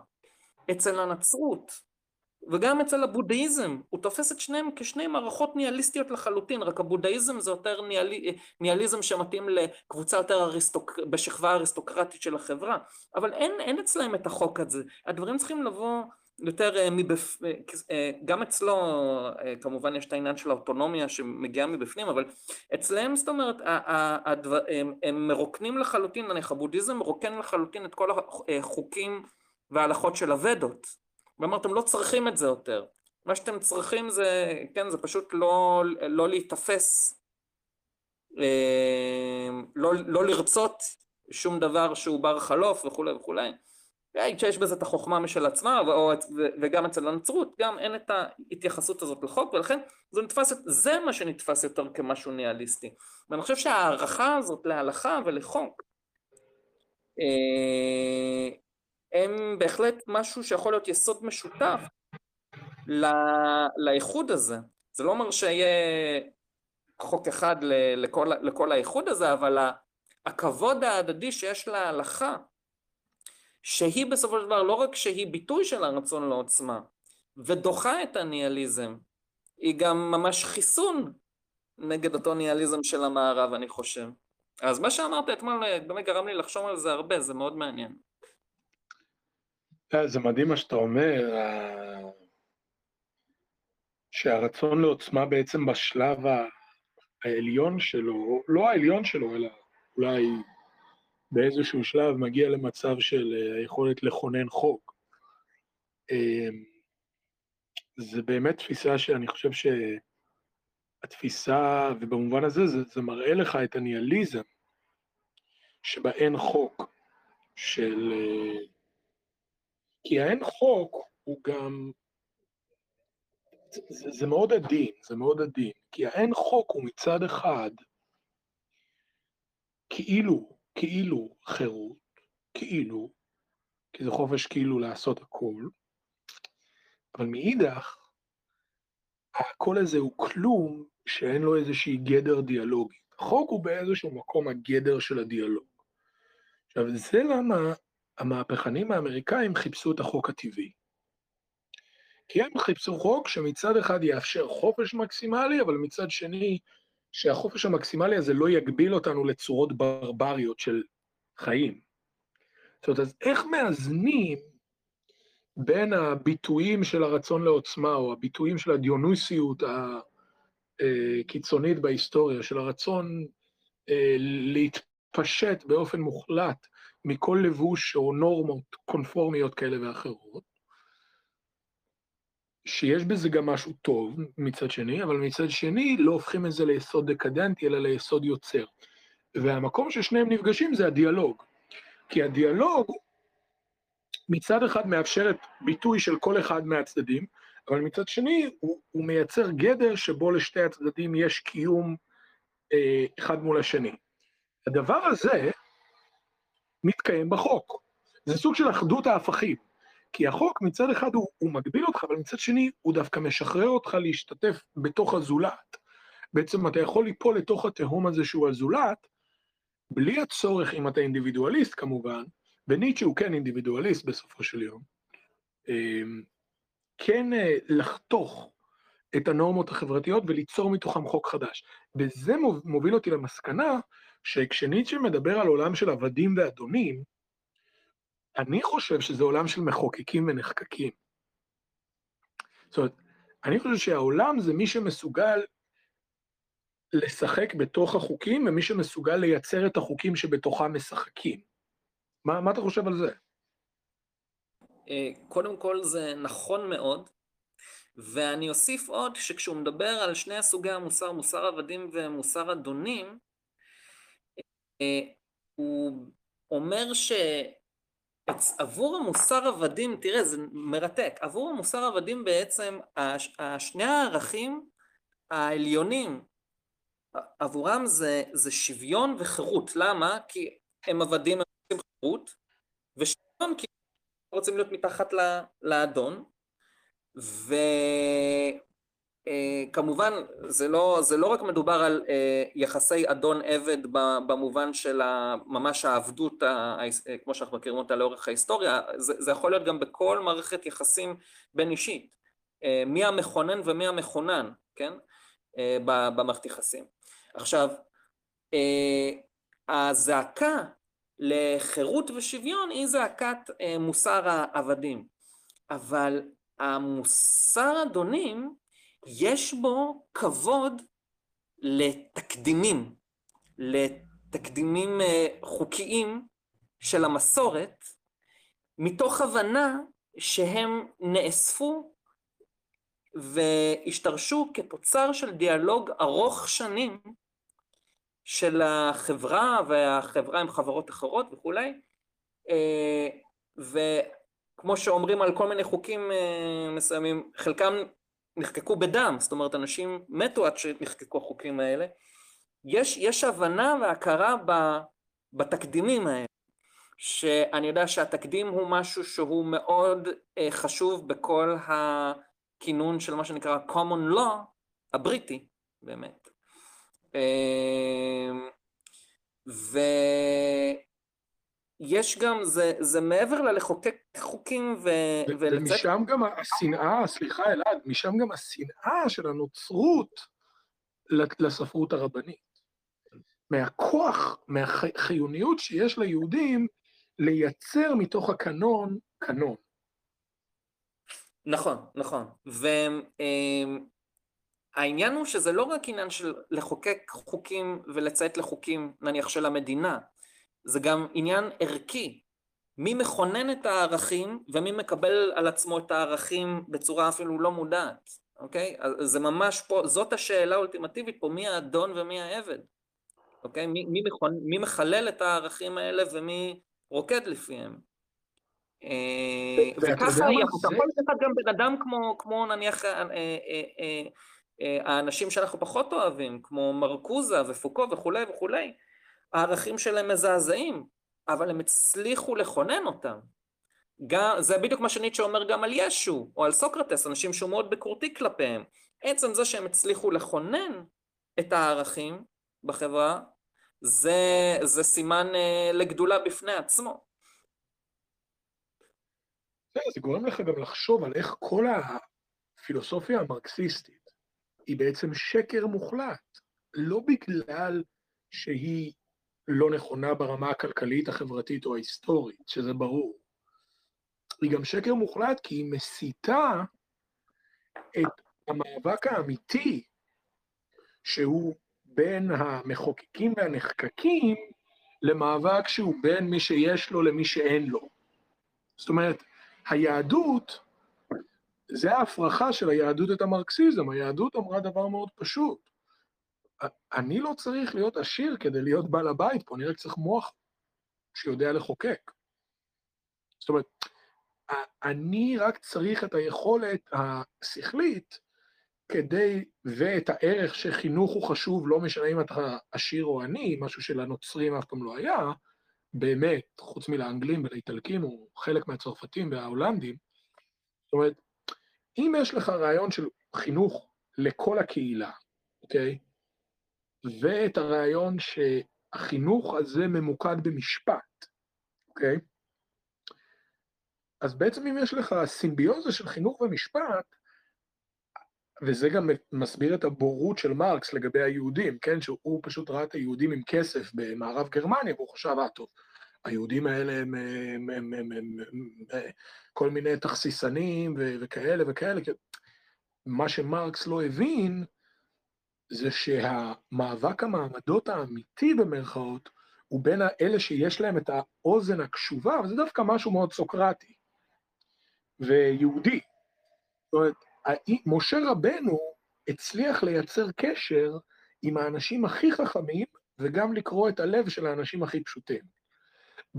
אצל הנצרות וגם אצל הבודהיזם, הוא תופס את שניהם כשני מערכות ניהליסטיות לחלוטין, רק הבודהיזם זה יותר ניהלי, ניהליזם שמתאים לקבוצה יותר אריסטוק, בשכבה האריסטוקרטית של החברה, אבל אין, אין אצלהם את החוק הזה, הדברים צריכים לבוא יותר uh, מבפ... uh, גם אצלו כמובן יש את העניין של האוטונומיה שמגיעה מבפנים, אבל אצלם זאת אומרת הדבר, הם מרוקנים לחלוטין, נניח הבודהיזם מרוקן לחלוטין את כל החוקים וההלכות של הוודות, ואמרתם לא צריכים את זה יותר, מה שאתם צריכים זה, כן, זה פשוט לא, לא להיתפס, לא, לא לרצות שום דבר שהוא בר חלוף וכולי וכולי שיש בזה את החוכמה משל עצמה, וגם אצל הנצרות, גם אין את ההתייחסות הזאת לחוק, ולכן זה נתפס, זה מה שנתפס יותר כמשהו ניאליסטי. ואני חושב שההערכה הזאת להלכה ולחוק, אה, הם בהחלט משהו שיכול להיות יסוד משותף לאיחוד הזה. זה לא אומר שיהיה חוק אחד לכל, לכל האיחוד הזה, אבל הכבוד ההדדי שיש להלכה, שהיא בסופו של דבר לא רק שהיא ביטוי של הרצון לעוצמה ודוחה את הניאליזם, היא גם ממש חיסון נגד אותו ניאליזם של המערב, אני חושב. אז מה שאמרת אתמול באמת גרם לי לחשוב על זה הרבה, זה מאוד מעניין. אה, זה מדהים מה שאתה אומר, שהרצון לעוצמה בעצם בשלב העליון שלו, לא העליון שלו, אלא אולי באיזשהו שלב מגיע למצב של אה, היכולת לכונן חוק. אמ, זה באמת תפיסה שאני חושב שהתפיסה, ובמובן הזה זה, זה מראה לך את הניאליזם, שבה אין חוק של... כי האין חוק הוא גם... זה, זה מאוד עדין, זה מאוד עדין, כי האין חוק הוא מצד אחד כאילו כאילו חירות, כאילו, כי זה חופש כאילו לעשות הכל, אבל מאידך, הקול הזה הוא כלום שאין לו איזושהי גדר דיאלוגית. החוק הוא באיזשהו מקום הגדר של הדיאלוג. עכשיו, זה למה המהפכנים האמריקאים חיפשו את החוק הטבעי. כי הם חיפשו חוק שמצד אחד יאפשר חופש מקסימלי, אבל מצד שני, שהחופש המקסימלי הזה לא יגביל אותנו לצורות ברבריות של חיים. זאת אומרת, אז איך מאזנים בין הביטויים של הרצון לעוצמה, או הביטויים של הדיונוסיות הקיצונית בהיסטוריה, של הרצון אה, להתפשט באופן מוחלט מכל לבוש או נורמות קונפורמיות כאלה ואחרות, שיש בזה גם משהו טוב מצד שני, אבל מצד שני לא הופכים את זה ליסוד דקדנטי, אלא ליסוד יוצר. והמקום ששניהם נפגשים זה הדיאלוג. כי הדיאלוג מצד אחד מאפשר את ביטוי של כל אחד מהצדדים, אבל מצד שני הוא, הוא מייצר גדר שבו לשתי הצדדים יש קיום אה, אחד מול השני. הדבר הזה מתקיים בחוק. זה סוג של אחדות ההפכים. כי החוק מצד אחד הוא, הוא מגביל אותך, אבל מצד שני הוא דווקא משחרר אותך להשתתף בתוך הזולת. בעצם אתה יכול ליפול לתוך התהום הזה שהוא הזולת, בלי הצורך, אם אתה אינדיבידואליסט כמובן, וניטשה הוא כן אינדיבידואליסט בסופו של יום, אמ, כן אה, לחתוך את הנורמות החברתיות וליצור מתוכם חוק חדש. וזה מוביל אותי למסקנה שכשניטשה מדבר על עולם של עבדים ואדונים, אני חושב שזה עולם של מחוקקים ונחקקים. זאת אומרת, אני חושב שהעולם זה מי שמסוגל לשחק בתוך החוקים, ומי שמסוגל לייצר את החוקים שבתוכם משחקים. מה, מה אתה חושב על זה? אה, קודם כל זה נכון מאוד, ואני אוסיף עוד שכשהוא מדבר על שני הסוגי המוסר, מוסר עבדים ומוסר אדונים, אה, הוא אומר ש... עבור המוסר עבדים, תראה, זה מרתק, עבור המוסר עבדים בעצם, שני הערכים העליונים עבורם זה, זה שוויון וחירות. למה? כי הם עבדים, הם רוצים חירות, ושוויון כי הם רוצים להיות מתחת לאדון, וכמובן אה, זה לא, זה לא רק מדובר על אה, יחסי אדון עבד במובן של ממש העבדות, אה, כמו שאנחנו מכירים אותה לאורך ההיסטוריה, זה, זה יכול להיות גם בכל מערכת יחסים בין אישית, מי המכונן ומי המכונן, כן? במערכת יחסים. עכשיו, הזעקה לחירות ושוויון היא זעקת מוסר העבדים, אבל המוסר אדונים יש בו כבוד לתקדימים, לתקדימים אה, חוקיים של המסורת, מתוך הבנה שהם נאספו והשתרשו כתוצר של דיאלוג ארוך שנים של החברה והחברה עם חברות אחרות וכולי, אה, וכמו שאומרים על כל מיני חוקים אה, מסוימים, חלקם נחקקו בדם, זאת אומרת אנשים מתו עד שנחקקו החוקים האלה, יש, יש הבנה והכרה בתקדימים האלה, שאני יודע שהתקדים הוא משהו שהוא מאוד אה, חשוב בכל הכינון של מה שנקרא common law הבריטי, באמת. אמ, ויש גם, זה, זה מעבר ללחוקק חוקים ו... ולצאת... ומשם גם השנאה, סליחה אלעד, משם גם השנאה של הנוצרות לספרות הרבנית. מהכוח, מהחיוניות שיש ליהודים לייצר מתוך הקנון, קנון. נכון, נכון. ו... אמ, הוא שזה לא רק עניין של לחוקק חוקים ולציית לחוקים, נניח של המדינה, זה גם עניין ערכי. מי מכונן את הערכים ומי מקבל על עצמו את הערכים בצורה אפילו לא מודעת, אוקיי? אז זה ממש פה, זאת השאלה האולטימטיבית פה, מי האדון ומי העבד, אוקיי? מי, מי, מכונ... מי מחלל את הערכים האלה ומי רוקד לפיהם. אה, וככה אתה יכול לקחת גם בן אדם כמו, כמו נניח אה, אה, האנשים שאנחנו פחות אוהבים, כמו מרקוזה ופוקו וכולי וכולי, הערכים שלהם מזעזעים, אבל הם הצליחו לכונן אותם. גם, זה בדיוק מה שניטשה אומר גם על ישו, או על סוקרטס, אנשים שהוא מאוד ביקורתי כלפיהם. עצם זה שהם הצליחו לכונן את הערכים, בחברה, זה, זה סימן uh, לגדולה בפני עצמו. זה גורם לך גם לחשוב על איך כל הפילוסופיה המרקסיסטית היא בעצם שקר מוחלט, לא בגלל שהיא לא נכונה ברמה הכלכלית, החברתית או ההיסטורית, שזה ברור. היא גם שקר מוחלט כי היא מסיתה את המאבק האמיתי, שהוא בין המחוקקים והנחקקים, למאבק שהוא בין מי שיש לו למי שאין לו. זאת אומרת, היהדות, זה ההפרחה של היהדות את המרקסיזם. היהדות אמרה דבר מאוד פשוט. אני לא צריך להיות עשיר כדי להיות בעל הבית פה, אני רק צריך מוח שיודע לחוקק. זאת אומרת, אני רק צריך את היכולת השכלית כדי, ואת הערך שחינוך הוא חשוב, לא משנה אם אתה עשיר או עני, משהו שלנוצרים אף פעם לא היה, באמת, חוץ מלאנגלים ולאיטלקים, הוא חלק מהצרפתים וההולנדים. זאת אומרת, אם יש לך רעיון של חינוך לכל הקהילה, אוקיי? ואת הרעיון שהחינוך הזה ממוקד במשפט, אוקיי? אז בעצם אם יש לך סימביוזה של חינוך ומשפט, וזה גם מסביר את הבורות של מרקס לגבי היהודים, כן? שהוא פשוט ראה את היהודים עם כסף במערב גרמניה, והוא חשב, אה, טוב, היהודים האלה הם, הם, הם, הם, הם, הם כל מיני תכסיסנים וכאלה וכאלה. מה שמרקס לא הבין, זה שהמאבק המעמדות האמיתי במרכאות, הוא בין אלה שיש להם את האוזן הקשובה, וזה דווקא משהו מאוד סוקרטי ויהודי. זאת אומרת, משה רבנו הצליח לייצר קשר עם האנשים הכי חכמים, וגם לקרוא את הלב של האנשים הכי פשוטים.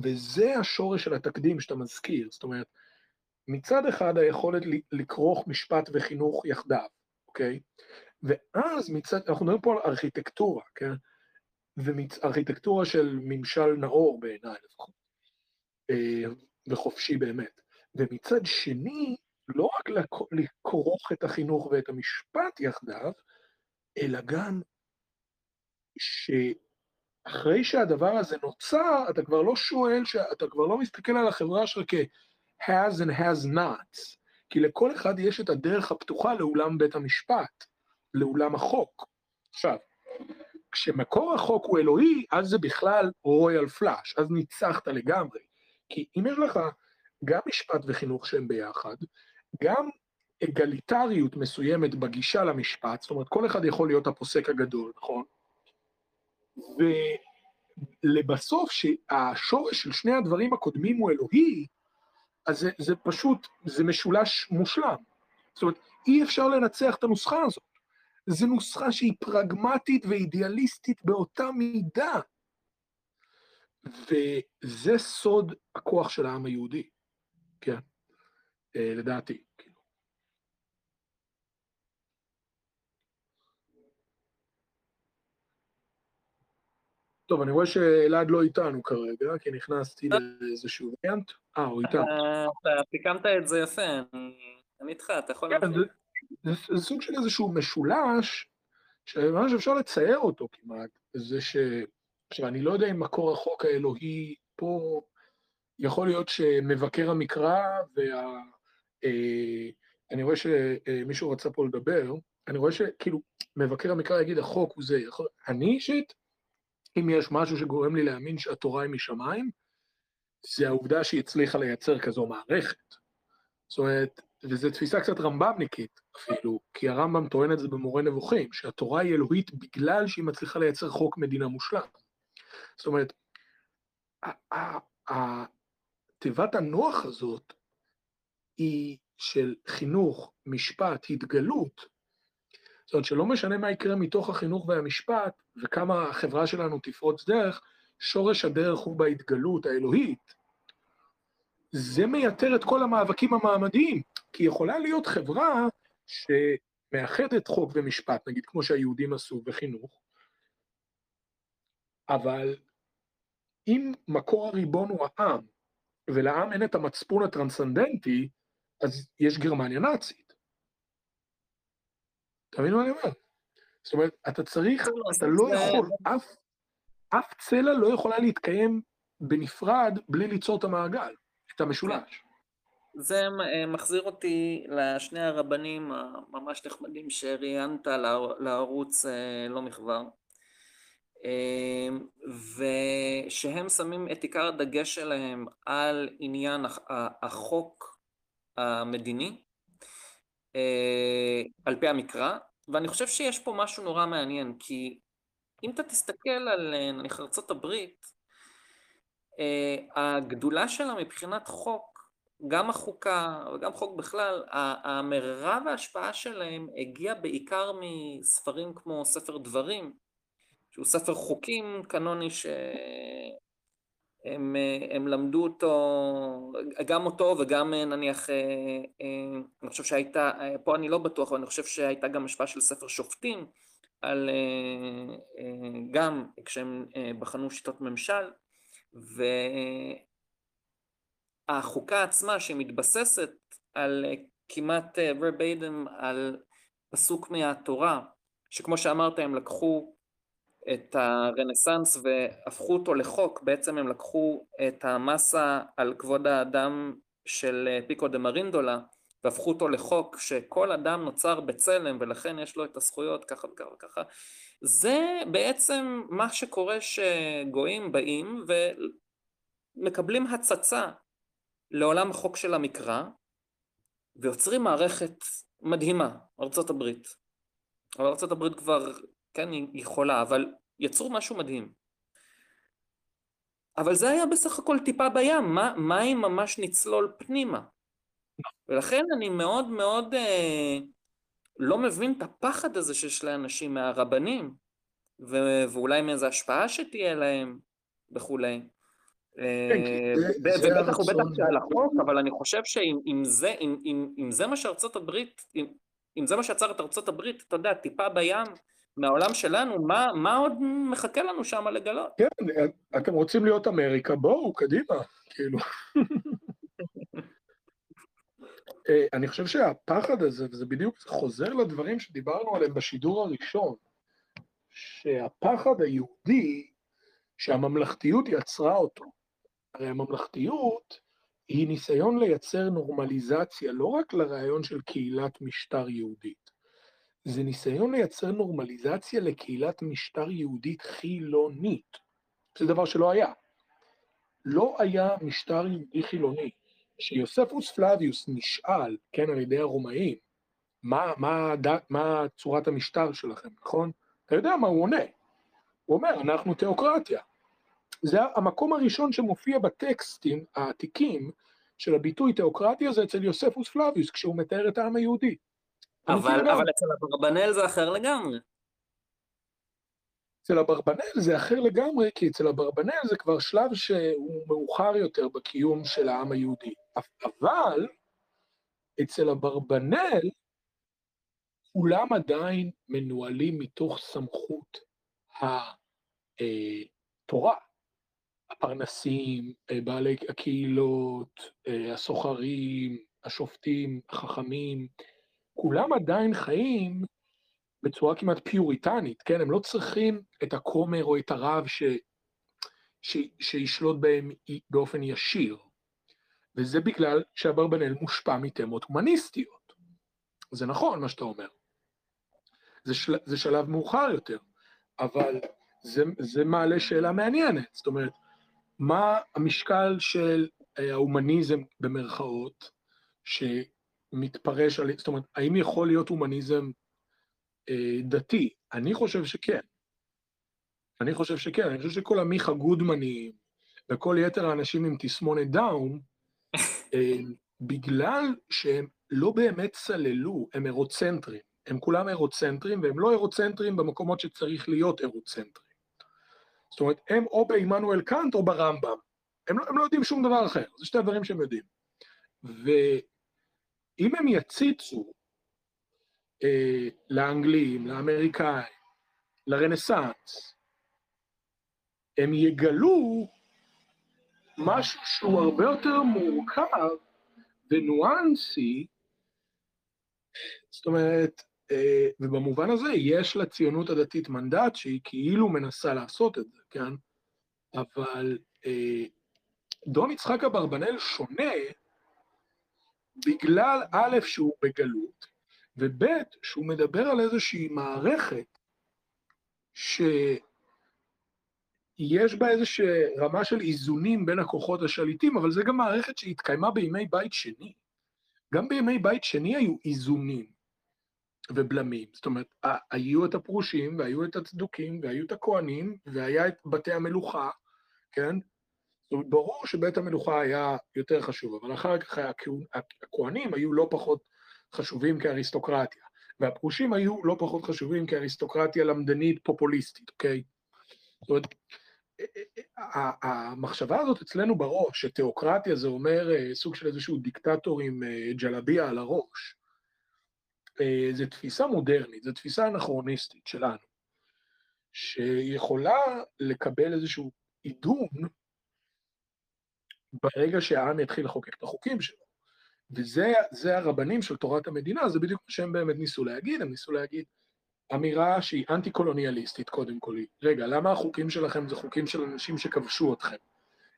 וזה השורש של התקדים שאתה מזכיר, זאת אומרת, מצד אחד היכולת לכרוך משפט וחינוך יחדיו, אוקיי? ואז מצד, אנחנו מדברים פה על ארכיטקטורה, כן? וארכיטקטורה של ממשל נאור בעיניי לפחות, אה, וחופשי באמת. ומצד שני, לא רק לכרוך את החינוך ואת המשפט יחדיו, אלא גם שאחרי שהדבר הזה נוצר, אתה כבר לא שואל, אתה כבר לא מסתכל על החברה שלך כ-has and has not, כי לכל אחד יש את הדרך הפתוחה לאולם בית המשפט, לאולם החוק. עכשיו, כשמקור החוק הוא אלוהי, אז זה בכלל רויאל פלאש, אז ניצחת לגמרי. כי אם יש לך גם משפט וחינוך שהם ביחד, גם אגליטריות מסוימת בגישה למשפט, זאת אומרת, כל אחד יכול להיות הפוסק הגדול, נכון? ולבסוף, שהשורש של שני הדברים הקודמים הוא אלוהי, אז זה, זה פשוט, זה משולש מושלם. זאת אומרת, אי אפשר לנצח את הנוסחה הזאת. זו נוסחה שהיא פרגמטית ואידיאליסטית באותה מידה. וזה סוד הכוח של העם היהודי, כן, אה, לדעתי. טוב, אני רואה שאלעד לא איתנו כרגע, כי נכנסתי לאיזשהו וריאנט. אה, הוא איתנו. אתה סיכמת את זה יפה, אני איתך, אתה יכול... כן, זה סוג של איזשהו משולש, שממש אפשר לצייר אותו כמעט, זה ש... עכשיו, אני לא יודע אם מקור החוק האלוהי פה, יכול להיות שמבקר המקרא וה... אה, אני רואה שמישהו רצה פה לדבר, אני רואה שכאילו, מבקר המקרא יגיד, החוק הוא זה. אני אישית, אם יש משהו שגורם לי להאמין שהתורה היא משמיים, זה העובדה שהיא הצליחה לייצר כזו מערכת. זאת אומרת, וזו תפיסה קצת רמב"מניקית אפילו, כי הרמב"ם טוען את זה במורה נבוכים, שהתורה היא אלוהית בגלל שהיא מצליחה לייצר חוק מדינה מושלם. זאת אומרת, תיבת הנוח הזאת היא של חינוך, משפט, התגלות, זאת אומרת שלא משנה מה יקרה מתוך החינוך והמשפט, וכמה החברה שלנו תפרוץ דרך, שורש הדרך הוא בהתגלות האלוהית. זה מייתר את כל המאבקים המעמדיים, כי יכולה להיות חברה שמאחדת חוק ומשפט, נגיד כמו שהיהודים עשו בחינוך, אבל אם מקור הריבון הוא העם, ולעם אין את המצפון הטרנסנדנטי, אז יש גרמניה נאצית. אתה מבין מה אני אומר? זאת אומרת, אתה צריך, אתה לא יכול, אף, אף צלע לא יכולה להתקיים בנפרד בלי ליצור את המעגל, את המשולש. זה מחזיר אותי לשני הרבנים הממש נחמדים שראיינת לערוץ אה, לא מכבר. אמ, ושהם שמים את עיקר הדגש שלהם על עניין החוק המדיני, אה, על פי המקרא, ואני חושב שיש פה משהו נורא מעניין, כי אם אתה תסתכל על נניח ארצות הברית, אה, הגדולה שלה מבחינת חוק, גם החוקה וגם חוק בכלל, המרב ההשפעה שלהם הגיע בעיקר מספרים כמו ספר דברים, שהוא ספר חוקים קנוני שהם הם למדו אותו, גם אותו וגם נניח, אני חושב שהייתה, פה אני לא בטוח, אבל אני חושב שהייתה גם השפעה של ספר שופטים, על, גם כשהם בחנו שיטות ממשל, והחוקה עצמה שמתבססת על כמעט verbatim על פסוק מהתורה, שכמו שאמרת הם לקחו את הרנסאנס והפכו אותו לחוק, בעצם הם לקחו את המסה על כבוד האדם של פיקו דה מרינדולה והפכו אותו לחוק שכל אדם נוצר בצלם ולכן יש לו את הזכויות ככה וככה וככה. זה בעצם מה שקורה שגויים באים ומקבלים הצצה לעולם החוק של המקרא ויוצרים מערכת מדהימה, ארצות הברית. אבל ארצות הברית כבר כן, היא חולה, אבל יצרו משהו מדהים. אבל זה היה בסך הכל טיפה בים, מה, מה אם ממש נצלול פנימה? ולכן אני מאוד מאוד אה, לא מבין את הפחד הזה שיש לאנשים מהרבנים, ו- ואולי מאיזו השפעה שתהיה להם וכולי. אה, ובטח ובטח שעל החוק, אבל אני חושב שאם זה, מה שארצות הברית, אם, זה מה שעצר את ארצות הברית, אתה יודע, טיפה בים, מהעולם שלנו, מה, מה עוד מחכה לנו שם לגלות? כן, אתם רוצים להיות אמריקה, בואו, קדימה, כאילו. אה, אני חושב שהפחד הזה, וזה בדיוק חוזר לדברים שדיברנו עליהם בשידור הראשון, שהפחד היהודי, שהממלכתיות יצרה אותו. הרי הממלכתיות היא ניסיון לייצר נורמליזציה לא רק לרעיון של קהילת משטר יהודית, זה ניסיון לייצר נורמליזציה לקהילת משטר יהודית חילונית. זה דבר שלא היה. לא היה משטר יהודי חילוני. כשיוספוס פלביוס נשאל, כן, על ידי הרומאים, מה, מה, מה צורת המשטר שלכם, נכון? אתה יודע מה הוא עונה. הוא אומר, אנחנו תיאוקרטיה. זה המקום הראשון שמופיע בטקסטים העתיקים של הביטוי תיאוקרטיה זה אצל יוספוס פלביוס, כשהוא מתאר את העם היהודי. אבל, אבל אצל אברבנאל זה אחר לגמרי. אצל אברבנאל זה אחר לגמרי, כי אצל אברבנאל זה כבר שלב שהוא מאוחר יותר בקיום של העם היהודי. אבל אצל אברבנאל כולם עדיין מנוהלים מתוך סמכות התורה. הפרנסים, בעלי הקהילות, הסוחרים, השופטים, החכמים, כולם עדיין חיים בצורה כמעט פיוריטנית, כן? הם לא צריכים את הכומר או את הרב ש... ש... שישלוט בהם באופן ישיר. וזה בגלל שאברבנאל מושפע מתמות הומניסטיות. זה נכון מה שאתה אומר. זה, של... זה שלב מאוחר יותר, אבל זה, זה מעלה שאלה מעניינת. זאת אומרת, מה המשקל של אה, ההומניזם במרכאות, ש... מתפרש על, זאת אומרת, האם יכול להיות הומניזם אה, דתי? אני חושב שכן. אני חושב שכן, אני חושב שכל עמיחה גודמנים וכל יתר האנשים עם תסמונת דאון, אה, בגלל שהם לא באמת צללו, הם אירוצנטרים. הם כולם אירוצנטרים, והם לא אירוצנטרים במקומות שצריך להיות אירוצנטרים. זאת אומרת, הם או בעמנואל קאנט או ברמב"ם. הם לא, הם לא יודעים שום דבר אחר, זה שתי הדברים שהם יודעים. ו... אם הם יציצו אה, לאנגלים, לאמריקאים, לרנסאנס, הם יגלו משהו שהוא הרבה יותר מורכב וניואנסי, זאת אומרת, ובמובן הזה יש לציונות הדתית מנדט שהיא כאילו מנסה לעשות את זה, כן? אבל דון יצחק אברבנאל שונה בגלל א', שהוא בגלות, וב', שהוא מדבר על איזושהי מערכת שיש בה איזושהי רמה של איזונים בין הכוחות השליטים, אבל זו גם מערכת שהתקיימה בימי בית שני. גם בימי בית שני היו איזונים ובלמים. זאת אומרת, היו את הפרושים, והיו את הצדוקים, והיו את הכוהנים, והיה את בתי המלוכה, כן? זאת אומרת, ברור שבית המלוכה היה יותר חשוב, אבל אחר כך הכוהנים היו לא פחות חשובים כאריסטוקרטיה, והפרושים היו לא פחות חשובים כאריסטוקרטיה למדנית פופוליסטית, אוקיי? זאת אומרת, המחשבה הזאת אצלנו בראש, שתיאוקרטיה זה אומר אה, סוג של איזשהו דיקטטור עם אה, ג'לביה על הראש, אה, זו תפיסה מודרנית, זו תפיסה אנכרוניסטית שלנו, שיכולה לקבל איזשהו עידון ברגע שהעם יתחיל לחוקק את החוקים שלו. וזה הרבנים של תורת המדינה, זה בדיוק מה שהם באמת ניסו להגיד, הם ניסו להגיד אמירה שהיא אנטי-קולוניאליסטית קודם כל. רגע, למה החוקים שלכם זה חוקים של אנשים שכבשו אתכם?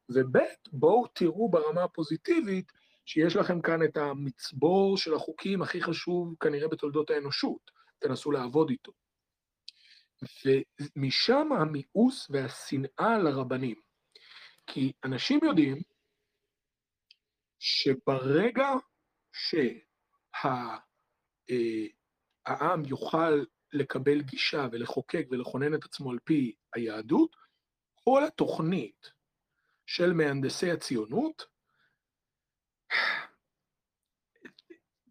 וב', בואו תראו ברמה הפוזיטיבית שיש לכם כאן את המצבור של החוקים הכי חשוב כנראה בתולדות האנושות, תנסו לעבוד איתו. ומשם המיאוס והשנאה לרבנים. כי אנשים יודעים שברגע שהעם אה, יוכל לקבל גישה ולחוקק ולכונן את עצמו על פי היהדות, כל התוכנית של מהנדסי הציונות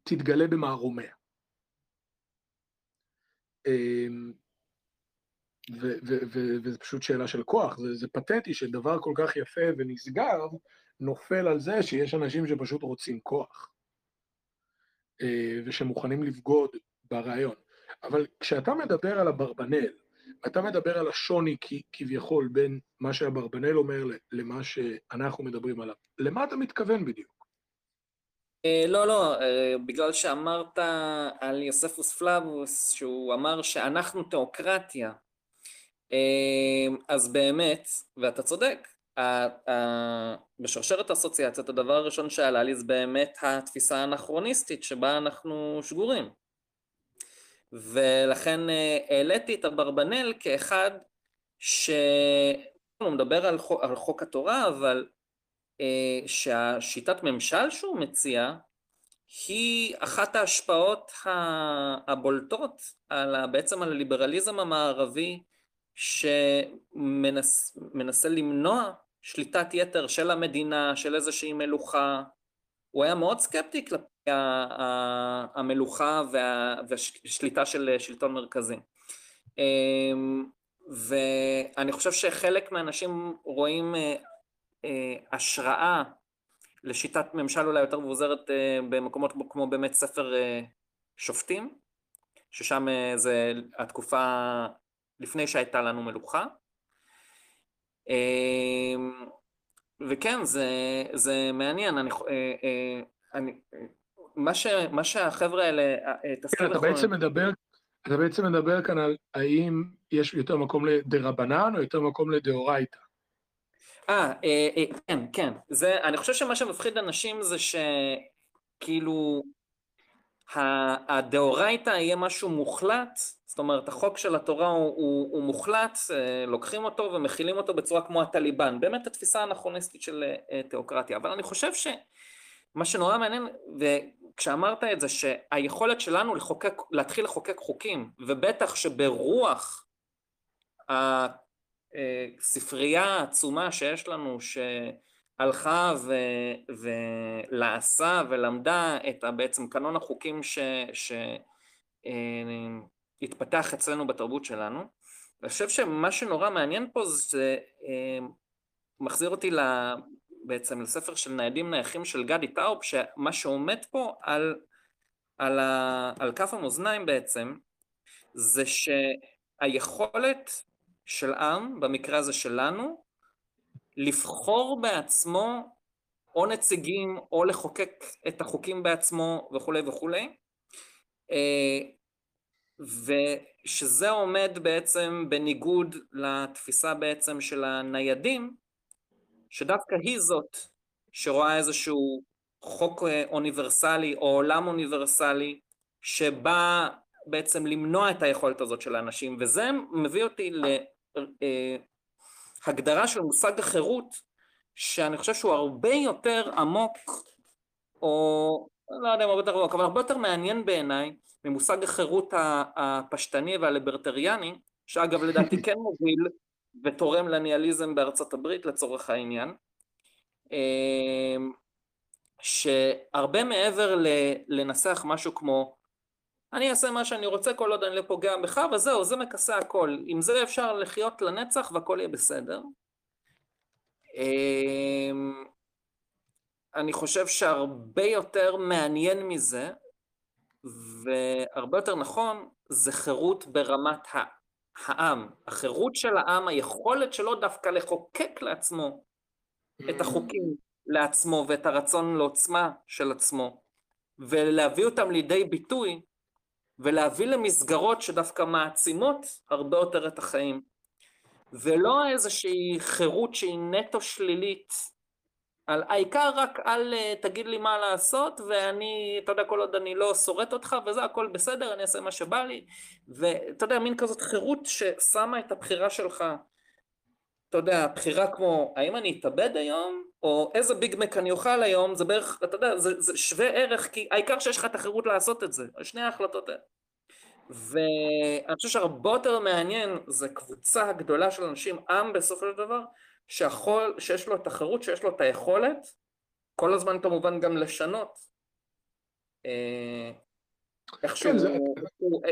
תתגלה במערומיה. אמ, וזו פשוט שאלה של כוח, זה, זה פתטי שדבר כל כך יפה ונשגב, נופל על זה שיש אנשים שפשוט רוצים כוח, אה, ושמוכנים לבגוד ברעיון. אבל כשאתה מדבר על אברבנאל, אתה מדבר על השוני כביכול בין מה שאברבנאל אומר למה שאנחנו מדברים עליו, למה אתה מתכוון בדיוק? אה, לא, לא, אה, בגלל שאמרת על יוספוס פלאבוס, שהוא אמר שאנחנו תיאוקרטיה, אז באמת, ואתה צודק, בשרשרת האסוציאציות הדבר הראשון שעלה לי זה באמת התפיסה האנכרוניסטית שבה אנחנו שגורים. ולכן אה, העליתי את אברבנאל כאחד שהוא מדבר על חוק, התורה, אבל אה, שהשיטת ממשל שהוא מציע היא אחת ההשפעות הבולטות על, בעצם על הליברליזם המערבי שמנסה למנוע שליטת יתר של המדינה, של איזושהי מלוכה. הוא היה מאוד סקפטי כלפי המלוכה והשליטה של שלטון מרכזי. אמ, ואני חושב שחלק מהאנשים רואים אה, אה, השראה לשיטת ממשל אולי יותר מבוזרת אה, במקומות כמו באמת ספר שופטים, ששם זה התקופה לפני שהייתה לנו מלוכה. וכן, זה, זה מעניין, אני, אה, אה, אני, מה, ש, מה שהחבר'ה האלה, אה, תזכיר כן, אתה בעצם מדבר, אתה בעצם מדבר כאן על האם יש יותר מקום לדרבנן או יותר מקום לדאורייתא. אה, כן, כן. זה, אני חושב שמה שמפחיד אנשים זה שכאילו הדאורייתא יהיה משהו מוחלט, זאת אומרת החוק של התורה הוא, הוא, הוא מוחלט, אה, לוקחים אותו ומכילים אותו בצורה כמו הטליבן, באמת התפיסה האנכרוניסטית של אה, תיאוקרטיה, אבל אני חושב שמה שנורא מעניין, וכשאמרת את זה, שהיכולת שלנו לחוקק, להתחיל לחוקק חוקים, ובטח שברוח הספרייה העצומה שיש לנו, שהלכה ו, ולעשה ולמדה את בעצם קנון החוקים ש, ש, אה, אצלנו בתרבות שלנו. ואני חושב שמה שנורא מעניין פה זה אה, מחזיר אותי בעצם לספר של ניידים נייחים של גדי טאופ, שמה שעומד פה על, על, ה, על כף המאזניים בעצם, זה שהיכולת של עם, במקרה הזה שלנו, לבחור בעצמו או נציגים או לחוקק את החוקים בעצמו וכולי וכולי, אה, ושזה עומד בעצם בניגוד לתפיסה בעצם של הניידים, שדווקא היא זאת שרואה איזשהו חוק אה, אוניברסלי או עולם אוניברסלי שבא בעצם למנוע את היכולת הזאת של האנשים, וזה מביא אותי להגדרה של מושג החירות, שאני חושב שהוא הרבה יותר עמוק, או לא יודע אם הרבה יותר עמוק, אבל הרבה יותר מעניין בעיניי ממושג החירות הפשטני והליברטריאני, שאגב לדעתי כן מוביל ותורם לניאליזם בארצות הברית לצורך העניין, אמ, שהרבה מעבר לנסח משהו כמו אני אעשה מה שאני רוצה כל עוד אני לא פוגע בך וזהו זה מכסה הכל. עם זה אפשר לחיות לנצח והכל יהיה בסדר. אמ, אני חושב שהרבה יותר מעניין מזה והרבה יותר נכון זה חירות ברמת העם. החירות של העם היכולת שלו דווקא לחוקק לעצמו את החוקים לעצמו ואת הרצון לעוצמה של עצמו, ולהביא אותם לידי ביטוי, ולהביא למסגרות שדווקא מעצימות הרבה יותר את החיים. ולא איזושהי חירות שהיא נטו שלילית, על העיקר רק אל תגיד לי מה לעשות, ואני, אתה יודע, כל עוד אני לא שורט אותך, וזה הכל בסדר, אני אעשה מה שבא לי, ואתה יודע, מין כזאת חירות ששמה את הבחירה שלך אתה יודע, בחירה כמו האם אני אתאבד היום, או איזה ביג מק אני אוכל היום, זה בערך, אתה יודע, זה, זה שווה ערך, כי העיקר שיש לך את החירות לעשות את זה, שני ההחלטות האלה. ואני חושב שהרבה יותר מעניין זה קבוצה הגדולה של אנשים, עם בסופו של דבר, שיכול, שיש לו את החירות, שיש לו את היכולת, כל הזמן כמובן גם לשנות, אה, איך שהוא, כן, זה...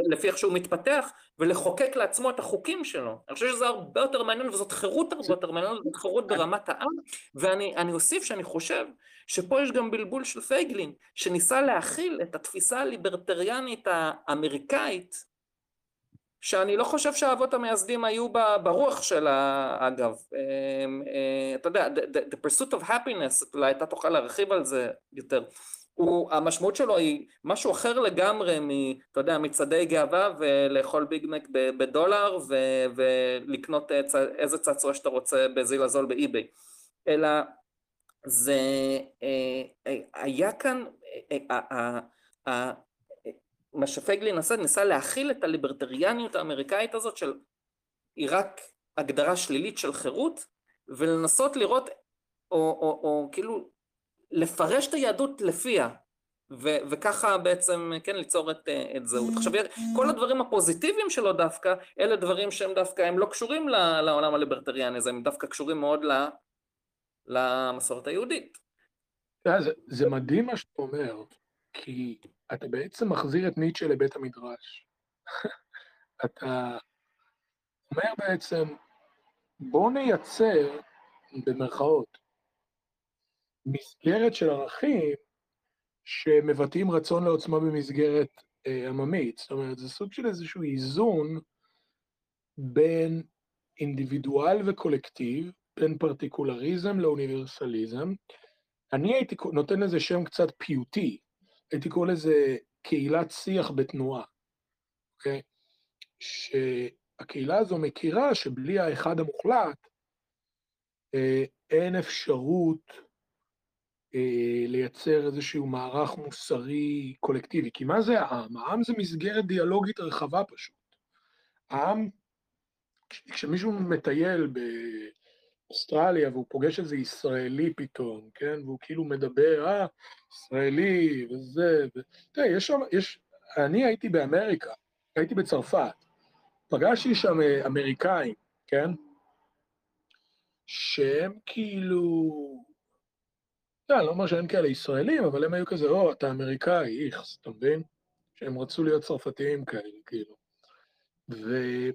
לפי איך שהוא מתפתח, ולחוקק לעצמו את החוקים שלו. אני חושב שזה הרבה יותר מעניין, וזאת חירות הרבה יותר מעניינת, זאת חירות ברמת העם, ואני אוסיף שאני חושב שפה יש גם בלבול של פייגלין, שניסה להכיל את התפיסה הליברטריאנית האמריקאית, שאני לא חושב שהאבות המייסדים היו ברוח שלה, אגב. אמ, אה, אתה יודע, the, the pursuit of happiness, אולי אתה תוכל להרחיב על זה יותר. הוא, המשמעות שלו היא משהו אחר לגמרי מ, אתה יודע, מצעדי גאווה ולאכול ביג מק בדולר ו, ולקנות צ, איזה צעצוע שאתה רוצה בזיל הזול באי-ביי, אלא זה אה, אה, היה כאן, אה, מה שפייגלין עשה, ניסה להכיל את הליברטריאניות האמריקאית הזאת של היא רק הגדרה שלילית של חירות ולנסות לראות או, או, או כאילו לפרש את היהדות לפיה, ו- וככה בעצם, כן, ליצור את, את זהות. עכשיו, כל הדברים הפוזיטיביים שלו דווקא, אלה דברים שהם דווקא, הם לא קשורים לעולם הליברטריאני הזה, הם דווקא קשורים מאוד למסורת היהודית. זה, זה מדהים מה שאתה אומר, כי אתה בעצם מחזיר את ניטשה לבית המדרש. אתה אומר בעצם, בוא נייצר, במרכאות, מסגרת של ערכים שמבטאים רצון לעוצמה במסגרת אה, עממית. זאת אומרת, זה סוג של איזשהו איזון בין אינדיבידואל וקולקטיב, בין פרטיקולריזם לאוניברסליזם. אני הייתי נותן לזה שם קצת פיוטי, הייתי קורא לזה קהילת שיח בתנועה, אוקיי? שהקהילה הזו מכירה שבלי האחד המוחלט, אה, אין אפשרות לייצר איזשהו מערך מוסרי קולקטיבי. כי מה זה העם? העם זה מסגרת דיאלוגית רחבה פשוט. העם, כשמישהו מטייל באוסטרליה והוא פוגש איזה ישראלי פתאום, כן? והוא כאילו מדבר, אה, ישראלי וזה, ו... תראה, יש שם, יש... אני הייתי באמריקה, הייתי בצרפת, פגשתי שם אה, אמריקאים, כן? שהם כאילו... לא, אני לא אומר שאין כאלה ישראלים, אבל הם היו כזה, או, אתה אמריקאי, איכס, אתה מבין? שהם רצו להיות צרפתיים כאלה, כאילו. ואני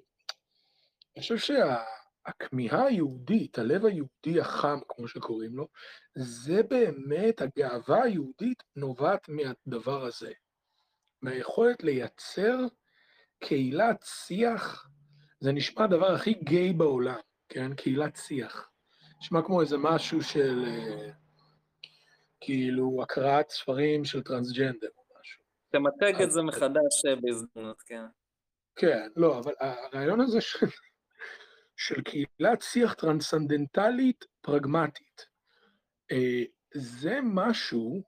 חושב שהכמיהה היהודית, הלב היהודי החם, כמו שקוראים לו, זה באמת, הגאווה היהודית נובעת מהדבר הזה. מהיכולת לייצר קהילת שיח, זה נשמע הדבר הכי גיי בעולם, כן? קהילת שיח. נשמע כמו איזה משהו של... אה, כאילו הקראת ספרים של טרנסג'נדר או משהו. תמתג את זה מחדש אה, בהזדמנות, כן. כן, לא, אבל הרעיון הזה של, של קהילת שיח טרנסצנדנטלית פרגמטית, אה, זה משהו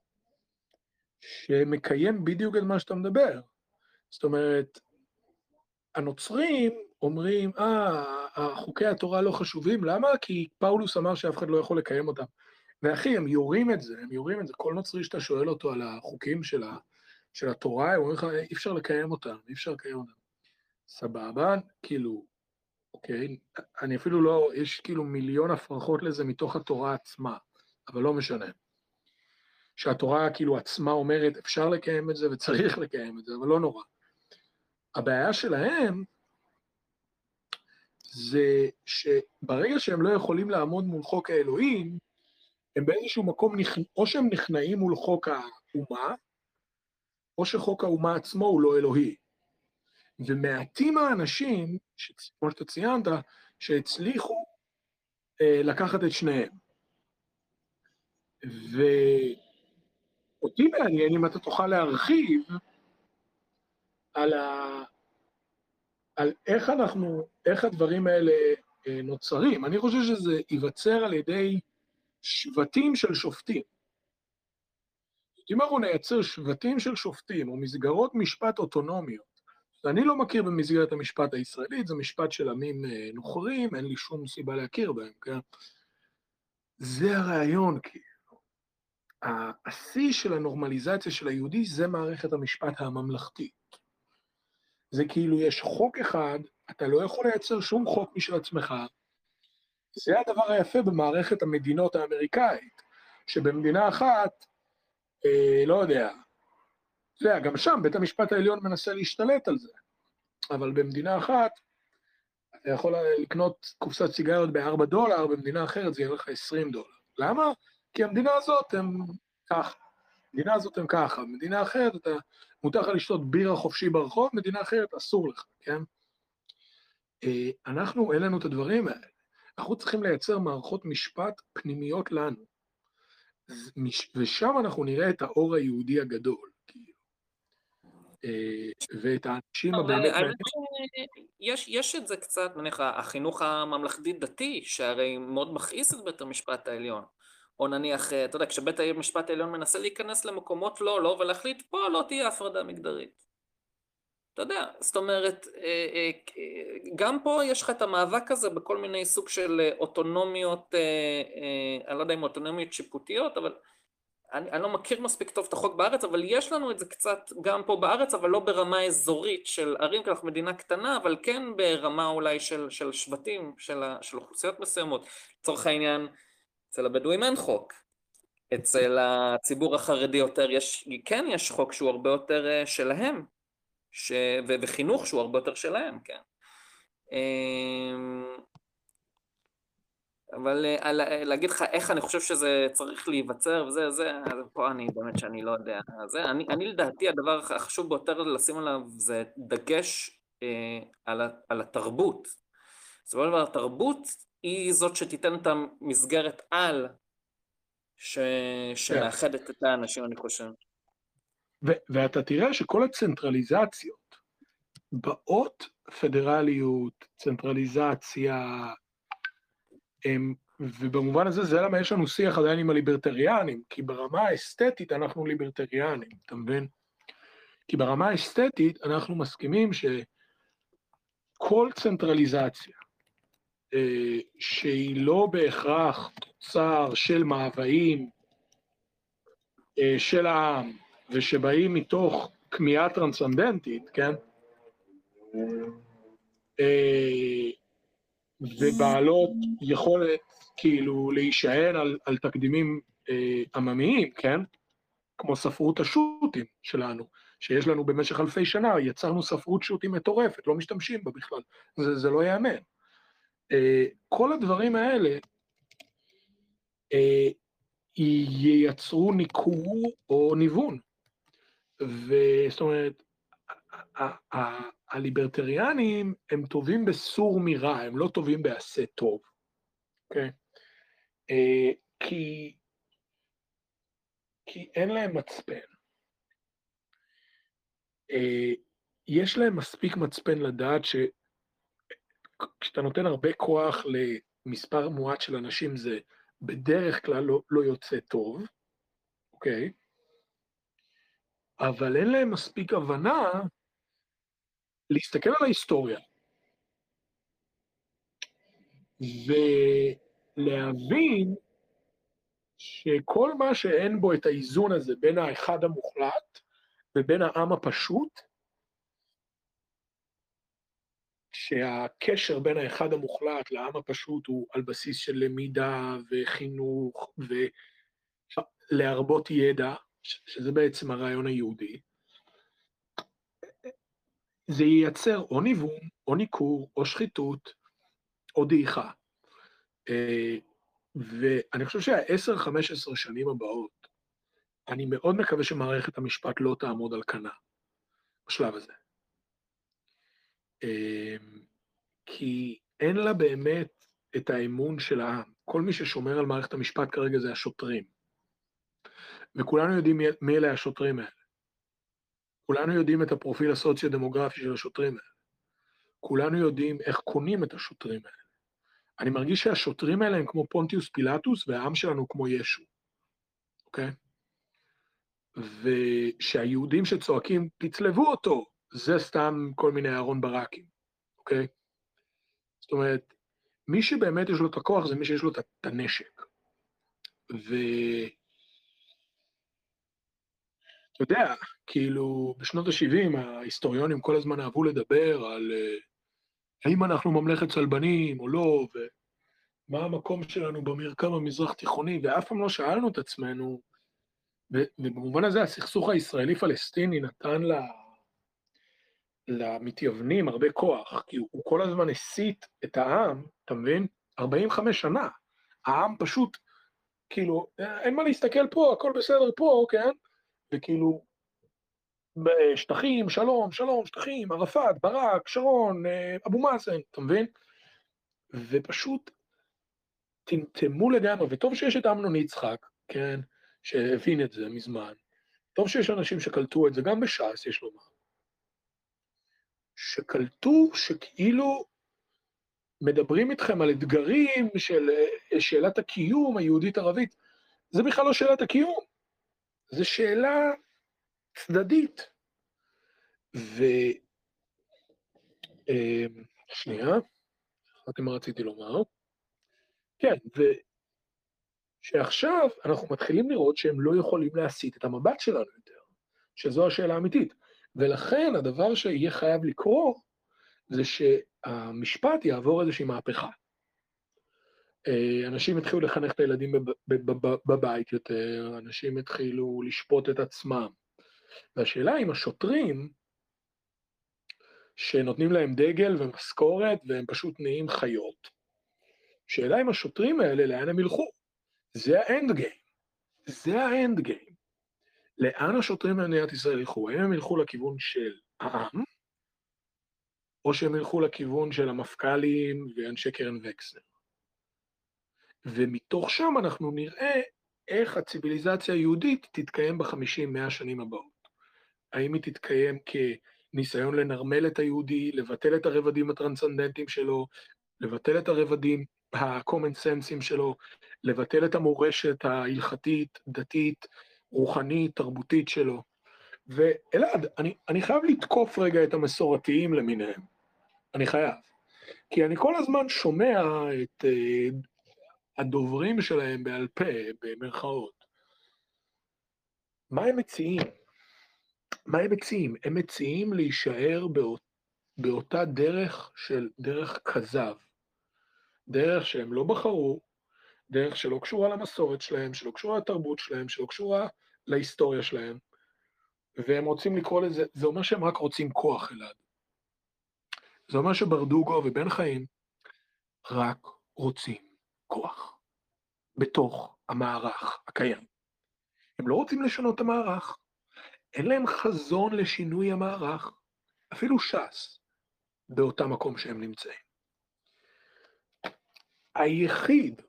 שמקיים בדיוק את מה שאתה מדבר. זאת אומרת, הנוצרים אומרים, אה, חוקי התורה לא חשובים, למה? כי פאולוס אמר שאף אחד לא יכול לקיים אותם. ואחי, הם יורים את זה, הם יורים את זה. כל נוצרי שאתה שואל אותו על החוקים של, ה, של התורה, הם אומרים לך, אי אפשר לקיים אותם, אי אפשר לקיים אותם. סבבה, כאילו, אוקיי, אני אפילו לא, יש כאילו מיליון הפרחות לזה מתוך התורה עצמה, אבל לא משנה. שהתורה כאילו עצמה אומרת, אפשר לקיים את זה וצריך לקיים את זה, אבל לא נורא. הבעיה שלהם זה שברגע שהם לא יכולים לעמוד מול חוק האלוהים, הם באיזשהו מקום, או שהם נכנעים מול חוק האומה, או שחוק האומה עצמו הוא לא אלוהי. ומעטים האנשים, כמו שאתה ציינת, שהצליחו אה, לקחת את שניהם. ואותי מעניין אם אתה תוכל להרחיב על, ה... על איך אנחנו, איך הדברים האלה אה, נוצרים. אני חושב שזה ייווצר על ידי שבטים של שופטים. אם אנחנו נייצר שבטים של שופטים או מסגרות משפט אוטונומיות, שאני לא מכיר במסגרת המשפט הישראלית, זה משפט של עמים אה, נוכרים, אין לי שום סיבה להכיר בהם, כן? זה הרעיון, כאילו. השיא של הנורמליזציה של היהודי זה מערכת המשפט הממלכתית. זה כאילו יש חוק אחד, אתה לא יכול לייצר שום חוק משל עצמך. זה הדבר היפה במערכת המדינות האמריקאית, שבמדינה אחת, אה, לא יודע, אתה יודע, גם שם בית המשפט העליון מנסה להשתלט על זה, אבל במדינה אחת, אתה יכול לקנות קופסת סיגריות ב-4 דולר, במדינה אחרת זה יהיה לך 20 דולר. למה? כי המדינה הזאת הם ככה. המדינה הזאת הם ככה, במדינה אחרת אתה, מותר לך לשתות בירה חופשי ברחוב, מדינה אחרת אסור לך, כן? אה, אנחנו, אין לנו את הדברים האלה. אנחנו צריכים לייצר מערכות משפט פנימיות לנו. ושם אנחנו נראה את האור היהודי הגדול, כאילו. אה, ואת האנשים הבאמת... יש, יש את זה קצת, נניח, החינוך הממלכתי-דתי, שהרי מאוד מכעיס את בית המשפט העליון. או נניח, אה, אתה יודע, כשבית המשפט העליון מנסה להיכנס למקומות לא, לא, ולהחליט, פה לא תהיה הפרדה מגדרית. אתה יודע, זאת אומרת, אה, אה, גם פה יש לך את המאבק הזה בכל מיני סוג של אוטונומיות, אני לא יודע אם אוטונומיות שיפוטיות, אבל אני, אני לא מכיר מספיק טוב את החוק בארץ, אבל יש לנו את זה קצת גם פה בארץ, אבל לא ברמה אזורית של ערים, כי אנחנו מדינה קטנה, אבל כן ברמה אולי של, של שבטים, של, של אוכלוסיות מסוימות. לצורך העניין, אצל הבדואים אין חוק. אצל הציבור החרדי יותר יש, כן יש חוק שהוא הרבה יותר אה, שלהם, ש... ו... וחינוך שהוא הרבה יותר שלהם, כן. אמ, אבל על... אה, להגיד לך איך אני חושב שזה צריך להיווצר וזה, זה, פה אני באמת שאני לא יודע. זה, אני, אני לדעתי הדבר החשוב ביותר לשים עליו זה דגש אה, על, ה... על התרבות. של דבר התרבות היא זאת שתיתן את המסגרת על ש... שמאחדת כן. את האנשים, אני חושב. ואתה תראה שכל הצנטרליזציות באות פדרליות, צנטרליזציה, הם, ובמובן הזה זה למה יש לנו שיח עדיין עם הליברטריאנים, כי ברמה האסתטית אנחנו ליברטריאנים, אתה מבין? כי ברמה האסתטית אנחנו מסכימים שכל צנטרליזציה אה, שהיא לא בהכרח תוצר של מאוויים אה, של העם, ושבאים מתוך כמיהה טרנסצנדנטית, כן? אה, ובעלות יכולת כאילו להישען על, על תקדימים עממיים, כן? כמו ספרות השו"תים שלנו, שיש לנו במשך אלפי שנה, יצרנו ספרות שו"תים מטורפת, לא משתמשים בה בכלל, זה, זה לא ייאמן. אה, כל הדברים האלה אה, ייצרו ניכור או ניוון. וזאת אומרת, הליברטריאנים הם טובים בסור מרע, הם לא טובים בעשה טוב, אוקיי? אה, כי, כי אין להם מצפן. יש להם מספיק מצפן לדעת שכשאתה נותן הרבה כוח למספר מועט של אנשים זה בדרך כלל לא, לא יוצא טוב, אוקיי? אבל אין להם מספיק הבנה להסתכל על ההיסטוריה. ולהבין שכל מה שאין בו את האיזון הזה בין האחד המוחלט ובין העם הפשוט, שהקשר בין האחד המוחלט לעם הפשוט הוא על בסיס של למידה וחינוך ולהרבות ידע, שזה בעצם הרעיון היהודי, זה ייצר או ניוון, או ניכור, או שחיתות, או דעיכה. ואני חושב שה-10-15 שנים הבאות, אני מאוד מקווה שמערכת המשפט לא תעמוד על כנה בשלב הזה. כי אין לה באמת את האמון של העם. כל מי ששומר על מערכת המשפט כרגע זה השוטרים. וכולנו יודעים מי אלה השוטרים האלה. כולנו יודעים את הפרופיל הסוציו-דמוגרפי של השוטרים האלה. כולנו יודעים איך קונים את השוטרים האלה. אני מרגיש שהשוטרים האלה הם כמו פונטיוס פילטוס והעם שלנו כמו ישו, אוקיי? ושהיהודים שצועקים, תצלבו אותו, זה סתם כל מיני אהרון ברקים, אוקיי? זאת אומרת, מי שבאמת יש לו את הכוח זה מי שיש לו את הנשק. ו... אתה יודע, כאילו, בשנות ה-70 ההיסטוריונים כל הזמן אהבו לדבר על uh, האם אנחנו ממלכת צלבנים או לא, ומה המקום שלנו במרקם המזרח-תיכוני, ואף פעם לא שאלנו את עצמנו, ובמובן הזה הסכסוך הישראלי-פלסטיני נתן לה... למתייוונים הרבה כוח, כי הוא כל הזמן הסית את העם, אתה מבין? 45 שנה. העם פשוט, כאילו, אין מה להסתכל פה, הכל בסדר פה, כן? וכאילו, שטחים, שלום, שלום, שטחים, ערפאת, ברק, שרון, אה, אבו מאזן, אתה מבין? ופשוט טמטמו לגמרי, וטוב שיש את אמנון יצחק, כן, שהבין את זה מזמן. טוב שיש אנשים שקלטו את זה, גם בש"ס, יש לומר. שקלטו שכאילו מדברים איתכם על אתגרים של אה, שאלת הקיום היהודית-ערבית. זה בכלל לא שאלת הקיום, זה שאלה צדדית. ו... אמ, שנייה, זכרתי מה רציתי לומר. כן, ושעכשיו אנחנו מתחילים לראות שהם לא יכולים להסיט את המבט שלנו יותר, שזו השאלה האמיתית. ולכן הדבר שיהיה חייב לקרות זה שהמשפט יעבור איזושהי מהפכה. אה, אנשים התחילו לחנך את הילדים בבית יותר, אנשים התחילו לשפוט את עצמם. והשאלה אם השוטרים, שנותנים להם דגל ומשכורת והם פשוט נהיים חיות, שאלה אם השוטרים האלה, לאן הם ילכו? זה האנד גיים. זה האנד גיים. לאן השוטרים במדינת ישראל ילכו? האם הם ילכו לכיוון של העם, או שהם ילכו לכיוון של המפכ"לים ואנשי קרן וקסנר? ומתוך שם אנחנו נראה איך הציוויליזציה היהודית תתקיים בחמישים, מאה השנים הבאות. האם היא תתקיים כניסיון לנרמל את היהודי, לבטל את הרבדים הטרנסצנדנטיים שלו, לבטל את הרבדים ה-common senseים שלו, לבטל את המורשת ההלכתית, דתית, רוחנית, תרבותית שלו. ואלעד, אני, אני חייב לתקוף רגע את המסורתיים למיניהם. אני חייב. כי אני כל הזמן שומע את uh, הדוברים שלהם בעל פה, במרכאות. מה הם מציעים? מה הם מציעים? הם מציעים להישאר באות, באותה דרך של דרך כזב. דרך שהם לא בחרו, דרך שלא קשורה למסורת שלהם, שלא קשורה לתרבות שלהם, שלא קשורה להיסטוריה שלהם, והם רוצים לקרוא לזה, זה אומר שהם רק רוצים כוח, אלעד. זה אומר שברדוגו ובן חיים רק רוצים כוח, בתוך המערך הקיים. הם לא רוצים לשנות את המערך, אין להם חזון לשינוי המערך, אפילו ש"ס, באותה מקום שהם נמצאים. היחיד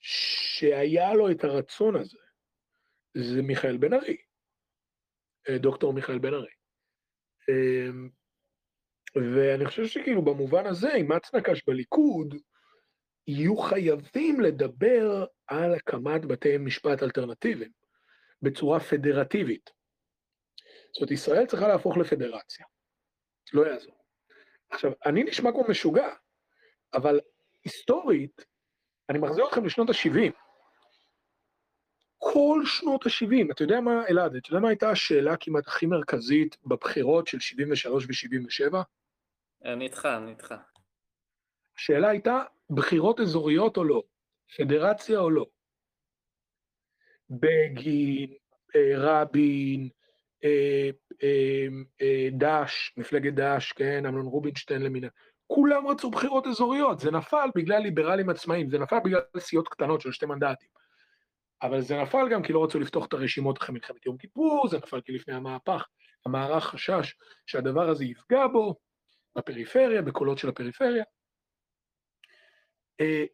שהיה לו את הרצון הזה, זה מיכאל בן ארי, אה, דוקטור מיכאל בן ארי. אמ, ואני חושב שכאילו במובן הזה, עם מצנקש בליכוד, יהיו חייבים לדבר על הקמת בתי משפט אלטרנטיביים בצורה פדרטיבית. זאת אומרת, ישראל צריכה להפוך לפדרציה. לא יעזור. עכשיו, אני נשמע כמו משוגע, אבל היסטורית, אני מחזיר אתכם לשנות ה-70. כל שנות ה-70, אתה יודע מה, אלעד, אתה יודע מה הייתה השאלה כמעט הכי מרכזית בבחירות של 73 ו-77? אני איתך, אני איתך. השאלה הייתה, בחירות אזוריות או לא? פדרציה או לא? בגין, אה, רבין, אה, אה, דש, מפלגת דש, כן, אמנון רובינשטיין למינה, כולם רצו בחירות אזוריות, זה נפל בגלל ליברלים עצמאיים, זה נפל בגלל סיעות קטנות של שתי מנדטים. אבל זה נפל גם כי לא רצו לפתוח את הרשימות אחרי מלחמת יום כיפור, זה נפל כי לפני המהפך, המערך חשש שהדבר הזה יפגע בו, בפריפריה, בקולות של הפריפריה. אה,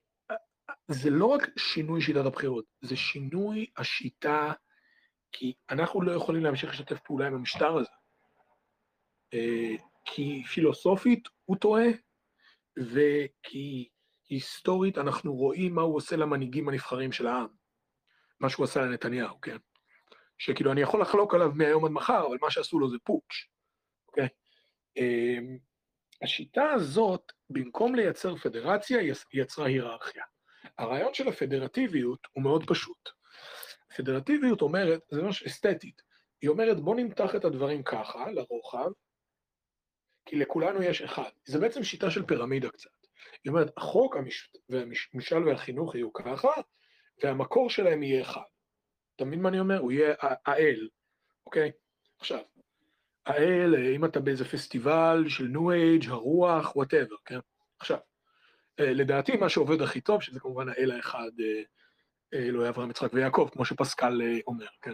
זה לא רק שינוי שיטת הבחירות, זה שינוי השיטה, כי אנחנו לא יכולים להמשיך לשתף פעולה עם המשטר הזה. אה, כי פילוסופית הוא טועה, וכי היסטורית אנחנו רואים מה הוא עושה למנהיגים הנבחרים של העם. מה שהוא עשה לנתניהו, כן? שכאילו אני יכול לחלוק עליו מהיום עד מחר, אבל מה שעשו לו זה פוטש, אוקיי? אמ, השיטה הזאת, במקום לייצר פדרציה, יצרה היררכיה. הרעיון של הפדרטיביות הוא מאוד פשוט. פדרטיביות אומרת, זה ממש אסתטית, היא אומרת בוא נמתח את הדברים ככה, לרוחב, כי לכולנו יש אחד. זה בעצם שיטה של פירמידה קצת. היא אומרת, החוק והמשאל והחינוך יהיו ככה, והמקור שלהם יהיה אחד. אתה מבין מה אני אומר? הוא יהיה האל, אוקיי? עכשיו, האל, אם אתה באיזה פסטיבל של ניו אייג', הרוח, whatever, כן? עכשיו, אה, לדעתי מה שעובד הכי טוב, שזה כמובן האל האחד, אה, אלוהי אברהם, יצחק ויעקב, כמו שפסקל אה, אומר, כן?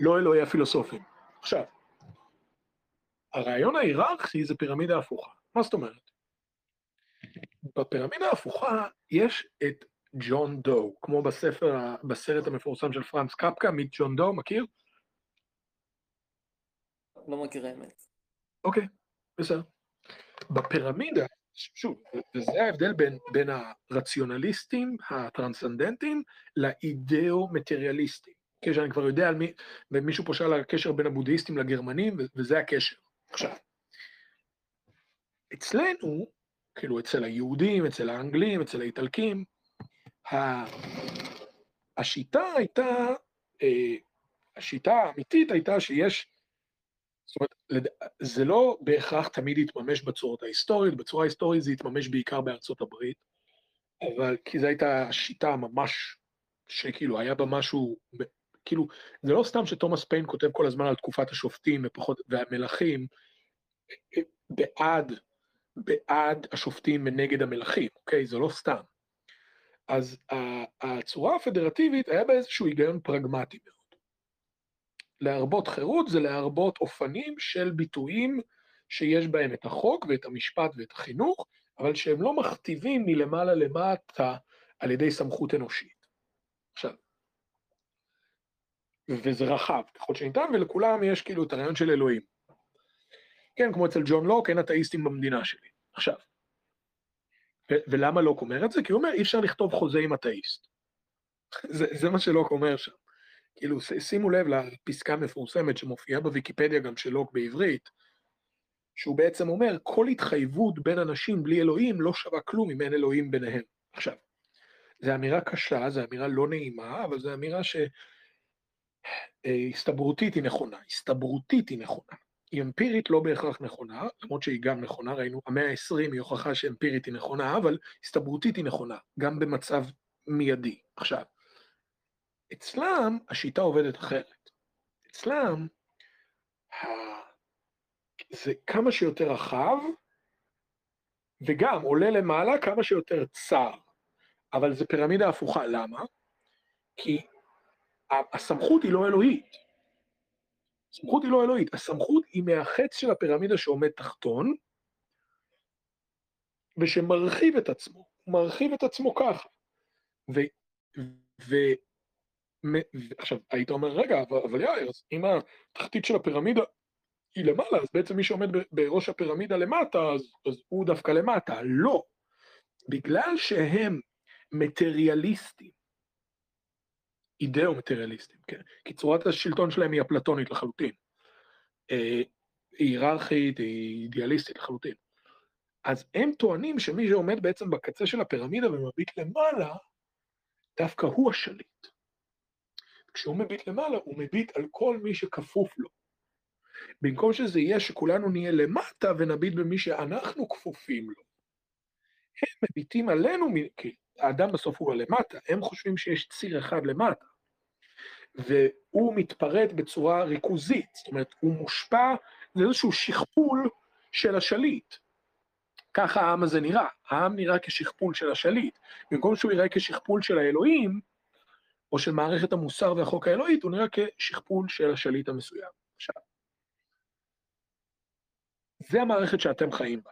לא אלוהי הפילוסופים. עכשיו, הרעיון ההיררכי זה פירמידה הפוכה. מה זאת אומרת? בפירמידה ההפוכה יש את ג'ון דו, כמו בספר, בסרט המפורסם של פרנק קפרא, Meet John Doe, מכיר? לא מכיר האמת. אוקיי, בסדר. בפירמידה, שוב, וזה ההבדל בין, בין הרציונליסטים הטרנסצנדנטים לאידאו-מטריאליסטים. כשאני כבר יודע על מי, ומישהו פה שאל על הקשר בין הבודהיסטים לגרמנים, וזה הקשר. עכשיו, אצלנו, כאילו אצל היהודים, אצל האנגלים, אצל האיטלקים, השיטה הייתה, אה, השיטה האמיתית הייתה שיש, זאת אומרת, זה לא בהכרח תמיד יתממש בצורות ההיסטוריות, בצורה ההיסטורית זה יתממש בעיקר בארצות הברית, אבל כי זו הייתה שיטה ממש, שכאילו היה בה משהו, כאילו, זה לא סתם שתומאס פיין כותב כל הזמן על תקופת השופטים ופחות, והמלכים, בעד, בעד השופטים ונגד המלכים, אוקיי? זה לא סתם. אז הצורה הפדרטיבית היה בה איזשהו היגיון פרגמטי מאוד. להרבות חירות זה להרבות אופנים של ביטויים שיש בהם את החוק ואת המשפט ואת החינוך, אבל שהם לא מכתיבים מלמעלה למטה על ידי סמכות אנושית. עכשיו, וזה רחב ככל שניתן, ולכולם יש כאילו את הרעיון של אלוהים. כן, כמו אצל ג'ון לוק, אין אתאיסטים במדינה שלי. עכשיו, ולמה לוק אומר את זה? כי הוא אומר, אי אפשר לכתוב חוזה עם אתאיסט. זה, זה מה שלוק אומר שם. כאילו, שימו לב לפסקה מפורסמת שמופיעה בוויקיפדיה גם של לוק בעברית, שהוא בעצם אומר, כל התחייבות בין אנשים בלי אלוהים לא שווה כלום אם אין אלוהים ביניהם. עכשיו, זו אמירה קשה, זו אמירה לא נעימה, אבל זו אמירה שהסתברותית היא נכונה. הסתברותית היא נכונה. היא אמפירית לא בהכרח נכונה, למרות שהיא גם נכונה, ראינו, המאה ה-20 היא הוכחה שאמפירית היא נכונה, אבל הסתברותית היא נכונה, גם במצב מיידי. עכשיו, אצלם השיטה עובדת אחרת. אצלם. זה כמה שיותר רחב, וגם עולה למעלה כמה שיותר צר, אבל זה פירמידה הפוכה. למה? כי הסמכות היא לא אלוהית. הסמכות היא לא אלוהית, הסמכות היא מהחץ של הפירמידה שעומד תחתון, ושמרחיב את עצמו, הוא מרחיב את עצמו ככה. ו... ו... עכשיו, היית אומר, רגע, אבל, יאיר, אם התחתית של הפירמידה היא למעלה, אז בעצם מי שעומד בראש הפירמידה למטה, אז, אז הוא דווקא למטה. לא. בגלל שהם מטריאליסטים, אידאו-מטריאליסטים, כן? כי צורת השלטון שלהם היא אפלטונית לחלוטין. אה, היא היררכית, היא אידיאליסטית לחלוטין. אז הם טוענים שמי שעומד בעצם בקצה של הפירמידה ומביט למעלה, דווקא הוא השליט. כשהוא מביט למעלה, הוא מביט על כל מי שכפוף לו. במקום שזה יהיה שכולנו נהיה למטה ונביט במי שאנחנו כפופים לו. הם מביטים עלינו, כי האדם בסוף הוא הלמטה, הם חושבים שיש ציר אחד למטה. והוא מתפרט בצורה ריכוזית, זאת אומרת, הוא מושפע, זה איזשהו שכפול של השליט. ככה העם הזה נראה, העם נראה כשכפול של השליט. במקום שהוא יראה כשכפול של האלוהים, או של מערכת המוסר והחוק האלוהית, הוא נראה כשכפול של השליט המסוים. עכשיו, זה המערכת שאתם חיים בה.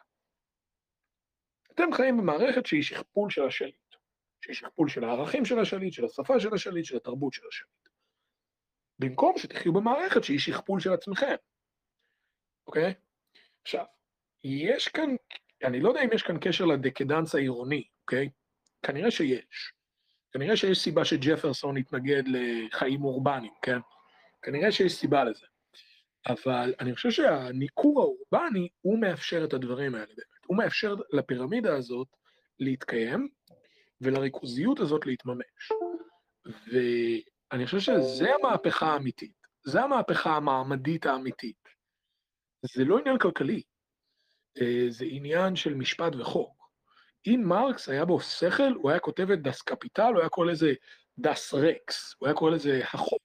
אתם חיים במערכת שהיא שכפול של השליט, שהיא שכפול של הערכים של השליט, של השפה של השליט, של התרבות של השליט. במקום שתחיו במערכת שהיא שכפול של עצמכם, אוקיי? עכשיו, יש כאן, אני לא יודע אם יש כאן קשר לדקדנס העירוני, אוקיי? כנראה שיש. כנראה שיש סיבה שג'פרסון התנגד לחיים אורבניים, כן? כנראה שיש סיבה לזה. אבל אני חושב שהניכור האורבני, הוא מאפשר את הדברים האלה באמת. הוא מאפשר לפירמידה הזאת להתקיים, ולריכוזיות הזאת להתממש. ואני חושב שזה המהפכה האמיתית. זה המהפכה המעמדית האמיתית. זה לא עניין כלכלי, אה, זה עניין של משפט וחוק. אם מרקס היה בו שכל, הוא היה כותב את דס קפיטל, הוא היה קורא לזה דס רקס, הוא היה קורא לזה החוק.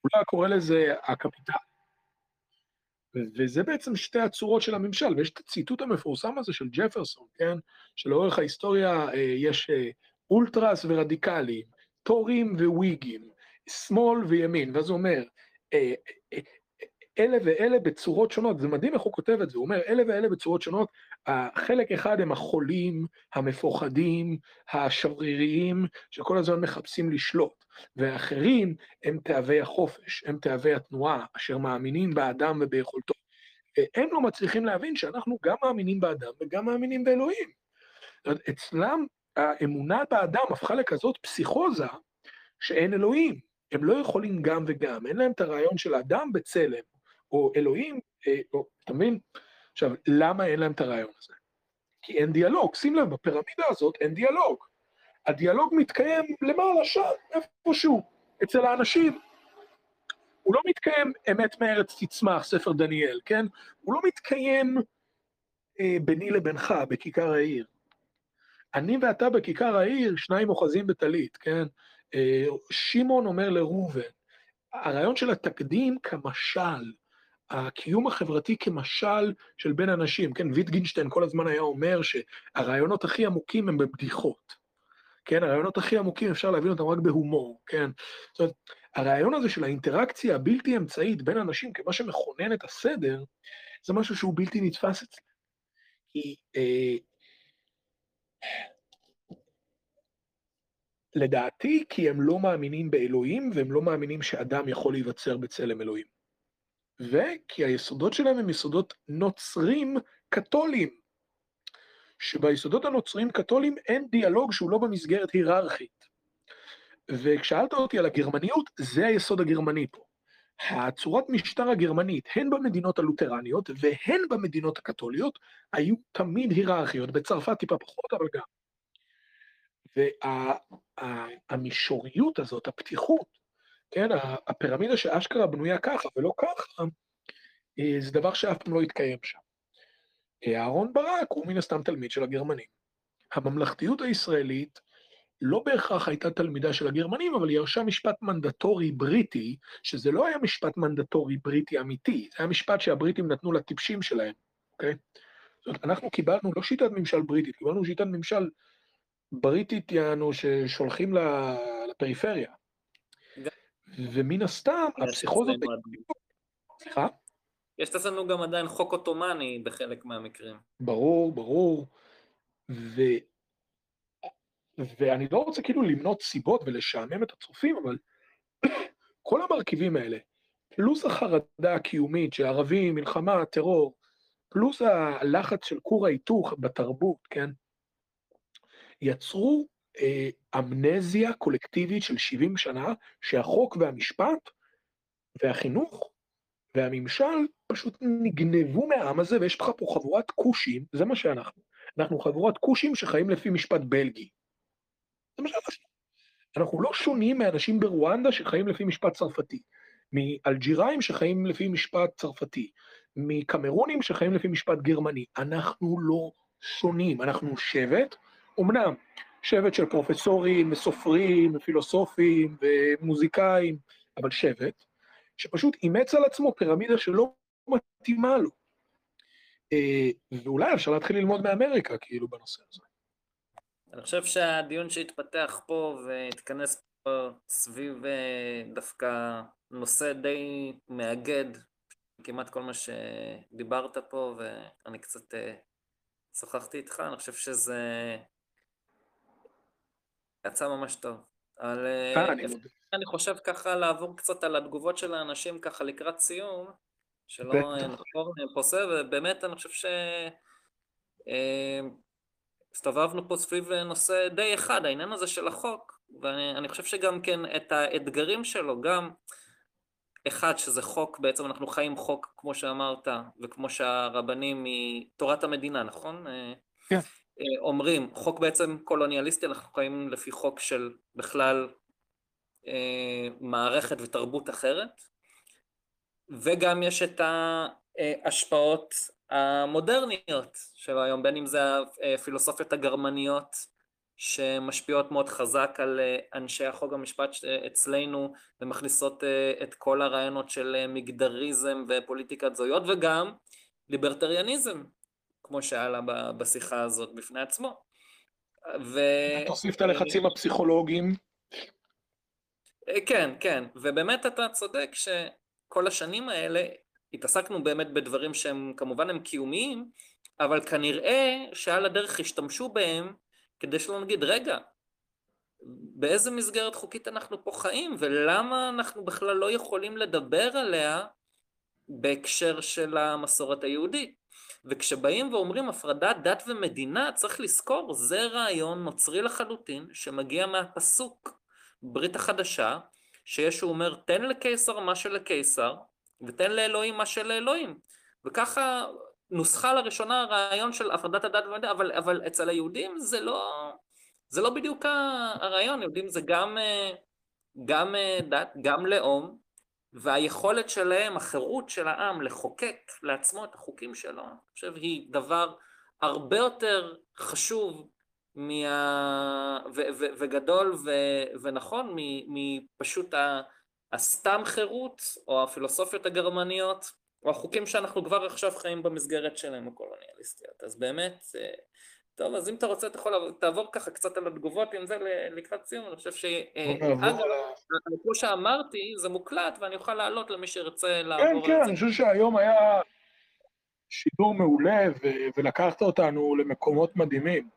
הוא לא היה קורא לזה הקפיטל. וזה בעצם שתי הצורות של הממשל, ויש את הציטוט המפורסם הזה של ג'פרסון, כן? שלאורך ההיסטוריה אה, יש אה, אולטרס ורדיקלים, טורים וויגים, שמאל וימין, ואז הוא אומר, אה, אלה ואלה בצורות שונות, זה מדהים איך הוא כותב את זה, הוא אומר, אלה ואלה בצורות שונות, חלק אחד הם החולים, המפוחדים, השבריריים, שכל הזמן מחפשים לשלוט, ואחרים הם תאבי החופש, הם תאבי התנועה, אשר מאמינים באדם וביכולתו. הם לא מצליחים להבין שאנחנו גם מאמינים באדם וגם מאמינים באלוהים. אצלם האמונה באדם הפכה לכזאת פסיכוזה שאין אלוהים. הם לא יכולים גם וגם, אין להם את הרעיון של אדם בצלם, או אלוהים, אה, או, אתה מבין? עכשיו, למה אין להם את הרעיון הזה? כי אין דיאלוג, שים לב, בפירמידה הזאת אין דיאלוג. הדיאלוג מתקיים למעלה שם, איפשהו, אצל האנשים. הוא לא מתקיים אמת מארץ תצמח, ספר דניאל, כן? הוא לא מתקיים אה, ביני לבינך, בכיכר העיר. אני ואתה בכיכר העיר, שניים אוחזים בטלית, כן? אה, שמעון אומר לראובן, הרעיון של התקדים כמשל, הקיום החברתי כמשל של בין אנשים, כן, ויטגינשטיין כל הזמן היה אומר שהרעיונות הכי עמוקים הם בבדיחות, כן, הרעיונות הכי עמוקים אפשר להבין אותם רק בהומור, כן, זאת אומרת, הרעיון הזה של האינטראקציה הבלתי אמצעית בין אנשים כמה שמכונן את הסדר, זה משהו שהוא בלתי נתפס אצלם. כי אה, לדעתי, כי הם לא מאמינים באלוהים והם לא מאמינים שאדם יכול להיווצר בצלם אלוהים. וכי היסודות שלהם הם יסודות נוצרים קתוליים, שביסודות הנוצרים קתוליים אין דיאלוג שהוא לא במסגרת היררכית. וכשאלת אותי על הגרמניות, זה היסוד הגרמני פה. הצורת משטר הגרמנית, הן במדינות הלותרניות והן במדינות הקתוליות, היו תמיד היררכיות, בצרפת טיפה פחות, אבל גם. והמישוריות הזאת, הפתיחות, כן, הפירמידה שאשכרה בנויה ככה ולא ככה, אה, זה דבר שאף פעם לא יתקיים שם. אה, אהרון ברק הוא מן הסתם תלמיד של הגרמנים. הממלכתיות הישראלית לא בהכרח הייתה תלמידה של הגרמנים, אבל היא ירשה משפט מנדטורי בריטי, שזה לא היה משפט מנדטורי בריטי אמיתי, זה היה משפט שהבריטים נתנו לטיפשים שלהם, אוקיי? זאת אומרת, אנחנו קיבלנו לא שיטת ממשל בריטית, קיבלנו שיטת ממשל בריטית, יענו, ששולחים לפריפריה. ומן הסתם, הפסיכוזות... סליחה? יש אצלנו גם עדיין חוק עות'מאני בחלק מהמקרים. ברור, ברור. ו... ואני לא רוצה כאילו למנות סיבות ולשעמם את הצופים, אבל כל המרכיבים האלה, פלוס החרדה הקיומית שערבים, מלחמה, טרור, פלוס הלחץ של כור ההיתוך בתרבות, כן? יצרו אמנזיה קולקטיבית של 70 שנה, שהחוק והמשפט והחינוך והממשל פשוט נגנבו מהעם הזה, ויש לך פה חבורת כושים, זה מה שאנחנו. אנחנו חבורת כושים שחיים לפי משפט בלגי. זה מה שאנחנו. אנחנו לא שונים מאנשים ברואנדה שחיים לפי משפט צרפתי, מאלג'יראים שחיים לפי משפט צרפתי, מקמרונים שחיים לפי משפט גרמני. אנחנו לא שונים, אנחנו שבט, אמנם שבט של פרופסורים וסופרים ופילוסופים ומוזיקאים, אבל שבט, שפשוט אימץ על עצמו פירמידה שלא מתאימה לו. אה, ואולי אפשר להתחיל ללמוד מאמריקה, כאילו, בנושא הזה. אני חושב שהדיון שהתפתח פה והתכנס פה סביב אה, דווקא נושא די מאגד, כמעט כל מה שדיברת פה, ואני קצת אה, שוחחתי איתך, אני חושב שזה יצא ממש טוב. אבל אני, אני חושב ככה לעבור קצת על התגובות של האנשים ככה לקראת סיום, שלא נחפור פוסה, ובאמת אני חושב ש... הסתובבנו פה סביב נושא די אחד, העניין הזה של החוק, ואני חושב שגם כן את האתגרים שלו, גם אחד שזה חוק, בעצם אנחנו חיים חוק כמו שאמרת, וכמו שהרבנים מתורת המדינה, נכון? כן. אומרים, חוק בעצם קולוניאליסטי, אנחנו חיים לפי חוק של בכלל אה, מערכת ותרבות אחרת, וגם יש את ההשפעות המודרניות של היום, בין אם זה הפילוסופיות הגרמניות שמשפיעות מאוד חזק על אה, אנשי החוק המשפט אצלנו ומכניסות אה, את כל הרעיונות של מגדריזם ופוליטיקת זהויות וגם ליברטריאניזם, כמו שעלה בשיחה הזאת בפני עצמו. ו... תוסיף את הלחצים הפסיכולוגיים. כן, כן, ובאמת אתה צודק שכל השנים האלה התעסקנו באמת בדברים שהם כמובן הם קיומיים, אבל כנראה שעל הדרך השתמשו בהם כדי שלא נגיד, רגע, באיזה מסגרת חוקית אנחנו פה חיים, ולמה אנחנו בכלל לא יכולים לדבר עליה בהקשר של המסורת היהודית. וכשבאים ואומרים הפרדת דת ומדינה, צריך לזכור, זה רעיון נוצרי לחלוטין, שמגיע מהפסוק ברית החדשה, שישו אומר, תן לקיסר מה שלקיסר, ותן לאלוהים מה שלאלוהים. וככה נוסחה לראשונה הרעיון של הפרדת הדת והמדינה, אבל, אבל אצל היהודים זה לא, זה לא בדיוק הרעיון, יהודים זה גם, גם דת, גם לאום, והיכולת שלהם, החירות של העם לחוקק לעצמו את החוקים שלו, אני חושב היא דבר הרבה יותר חשוב מה... ו- ו- וגדול ו- ונכון מפשוט ה- הסתם חירות או הפילוסופיות הגרמניות או החוקים שאנחנו כבר עכשיו חיים במסגרת שלהם הקולוניאליסטיות. אז באמת, אה, טוב, אז אם אתה רוצה, אתה יכול תעבור ככה קצת על התגובות עם זה לקראת סיום, אני חושב ש... אה, אגב, כמו שאמרתי, זה מוקלט ואני אוכל לעלות למי שירצה לעבור כן, כן, אני חושב שהיום היה שידור מעולה ולקחת אותנו למקומות מדהימים.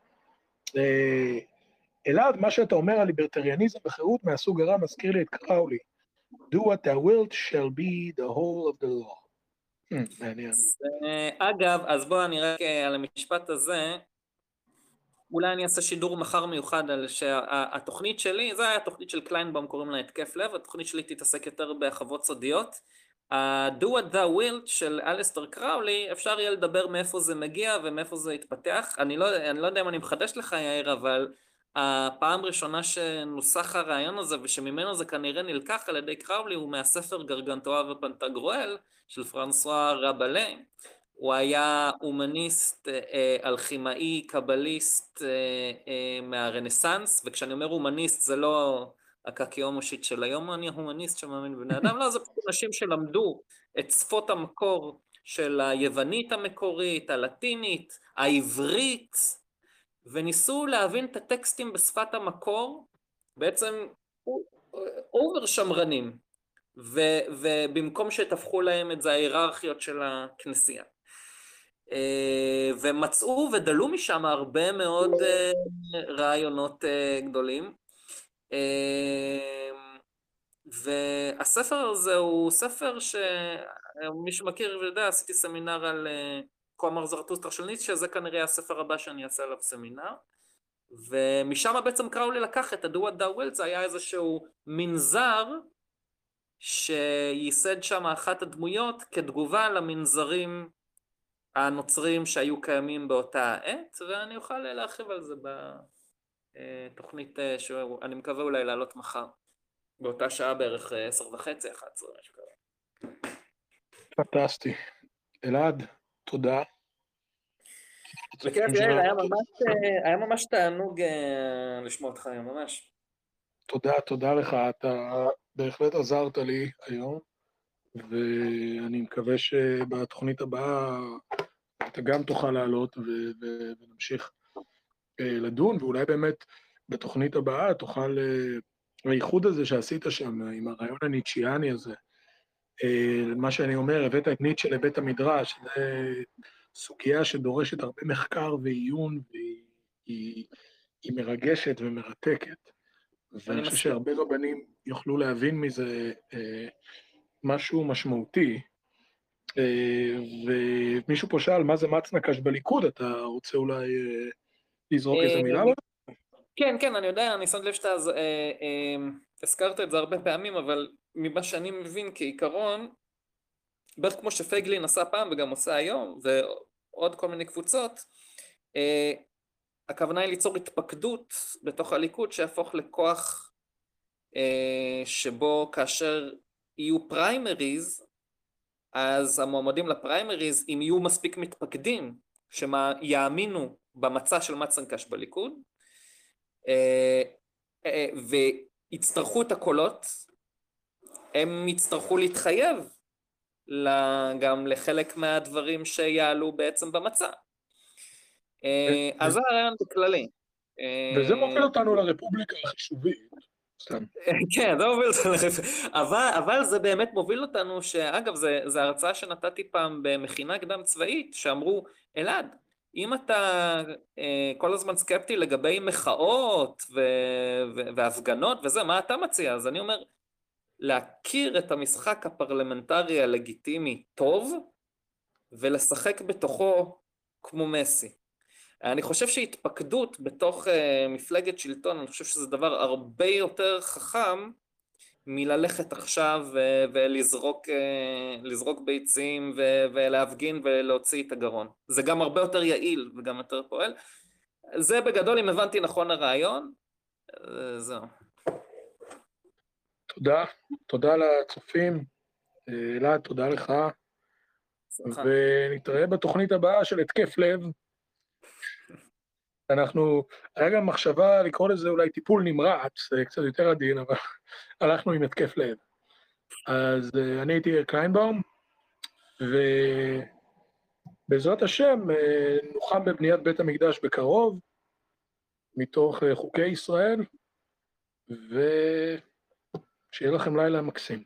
אה, אלעד, מה שאתה אומר על ליברטריאניזם וחירות מהסוג הרע מזכיר לי את קראולי. Do what thou wilt shall be the whole of the law. Hmm, מעניין. אגב, אז בואו אני רק אה, על המשפט הזה, אולי אני אעשה שידור מחר מיוחד על שהתוכנית שלי, זו הייתה התוכנית של קליינבאום, קוראים לה התקף לב, התוכנית שלי תתעסק יותר בחוות סודיות. ה-Do what thou wilt של אליסטר קראולי, אפשר יהיה לדבר מאיפה זה מגיע ומאיפה זה התפתח. אני לא, אני לא יודע אם אני מחדש לך יאיר, אבל הפעם ראשונה שנוסח הרעיון הזה ושממנו זה כנראה נלקח על ידי קראולי הוא מהספר גרגנטואה ופנטגרואל של פרנסואה רבלה. הוא היה הומניסט, אה, אלכימאי, קבליסט אה, אה, מהרנסאנס, וכשאני אומר הומניסט זה לא הקקיומושית של היום אני הומניסט שמאמין בבני אדם, לא, זה פשוט אנשים שלמדו את שפות המקור של היוונית המקורית, הלטינית, העברית, וניסו להבין את הטקסטים בשפת המקור, בעצם over שמרנים, ו, ובמקום שתיווכו להם את זה ההיררכיות של הכנסייה. אה, ומצאו ודלו משם הרבה מאוד אה, רעיונות אה, גדולים. והספר הזה הוא ספר שמי שמכיר ויודע, עשיתי סמינר על קומר זרטוסטר של ניטשה, זה כנראה הספר הבא שאני אעשה עליו סמינר. ומשם בעצם קראו לי לקחת, את What Thou Will, זה היה איזשהו מנזר שייסד שם אחת הדמויות כתגובה למנזרים הנוצרים שהיו קיימים באותה העת, ואני אוכל להרחיב על זה בתוכנית שאני מקווה אולי לעלות מחר, באותה שעה בערך עשר וחצי, אחת עשרה, משהו כזה. פנטסטי. אלעד, תודה. בכיף, יאיר, היה ממש, היה ממש תענוג לשמוע אותך היום, ממש. תודה, תודה לך, אתה בהחלט עזרת לי היום, ואני מקווה שבתוכנית הבאה אתה גם תוכל לעלות ונמשיך לדון, ואולי באמת בתוכנית הבאה תוכל, האיחוד הזה שעשית שם, עם הרעיון הניטשיאני הזה, מה שאני אומר, הבאת את ניטשה לבית המדרש, זה סוגיה שדורשת הרבה מחקר ועיון, והיא מרגשת ומרתקת. ואני חושב שהרבה רבנים יוכלו להבין מזה אה, משהו משמעותי. אה, ומישהו פה שאל, מה זה מצנקש בליכוד? אתה רוצה אולי אה, לזרוק איזה מילה? כן, כן, אני יודע, אני שמתי לב שאתה הזכרת את זה הרבה פעמים, אבל ממה שאני מבין כעיקרון, בערך כמו שפייגלין עשה פעם וגם עושה היום, ועוד כל מיני קבוצות, הכוונה היא ליצור התפקדות בתוך הליכוד שיהפוך לכוח אה, שבו כאשר יהיו פריימריז, אז המועמדים לפריימריז, אם יהיו מספיק מתפקדים שיאמינו במצע של מצנקש בליכוד, אה, אה, ויצטרכו את הקולות, הם יצטרכו להתחייב גם לחלק מהדברים שיעלו בעצם במצע. אה, אז זה הרעיון בכללי. וזה מוביל אותנו לרפובליקה החישובית. כן, זה מוביל אותנו אבל, אבל זה באמת מוביל אותנו, שאגב, זו הרצאה שנתתי פעם במכינה קדם צבאית, שאמרו, אלעד, אם אתה אה, כל הזמן סקפטי לגבי מחאות ו- ו- והפגנות וזה, מה אתה מציע? אז אני אומר, להכיר את המשחק הפרלמנטרי הלגיטימי טוב, ולשחק בתוכו כמו מסי. אני חושב שהתפקדות בתוך uh, מפלגת שלטון, אני חושב שזה דבר הרבה יותר חכם מללכת עכשיו uh, ולזרוק uh, ביצים ולהפגין ולהוציא את הגרון. זה גם הרבה יותר יעיל וגם יותר פועל. זה בגדול, אם הבנתי נכון הרעיון, זהו. תודה, תודה לצופים. אלעד, תודה לך. שמחה. ונתראה בתוכנית הבאה של התקף לב. אנחנו, היה גם מחשבה לקרוא לזה אולי טיפול נמרץ, קצת יותר עדין, אבל הלכנו עם התקף לב. אז uh, אני הייתי קליינבאום, ובעזרת השם uh, נוחם בבניית בית המקדש בקרוב, מתוך uh, חוקי ישראל, ושיהיה לכם לילה מקסים.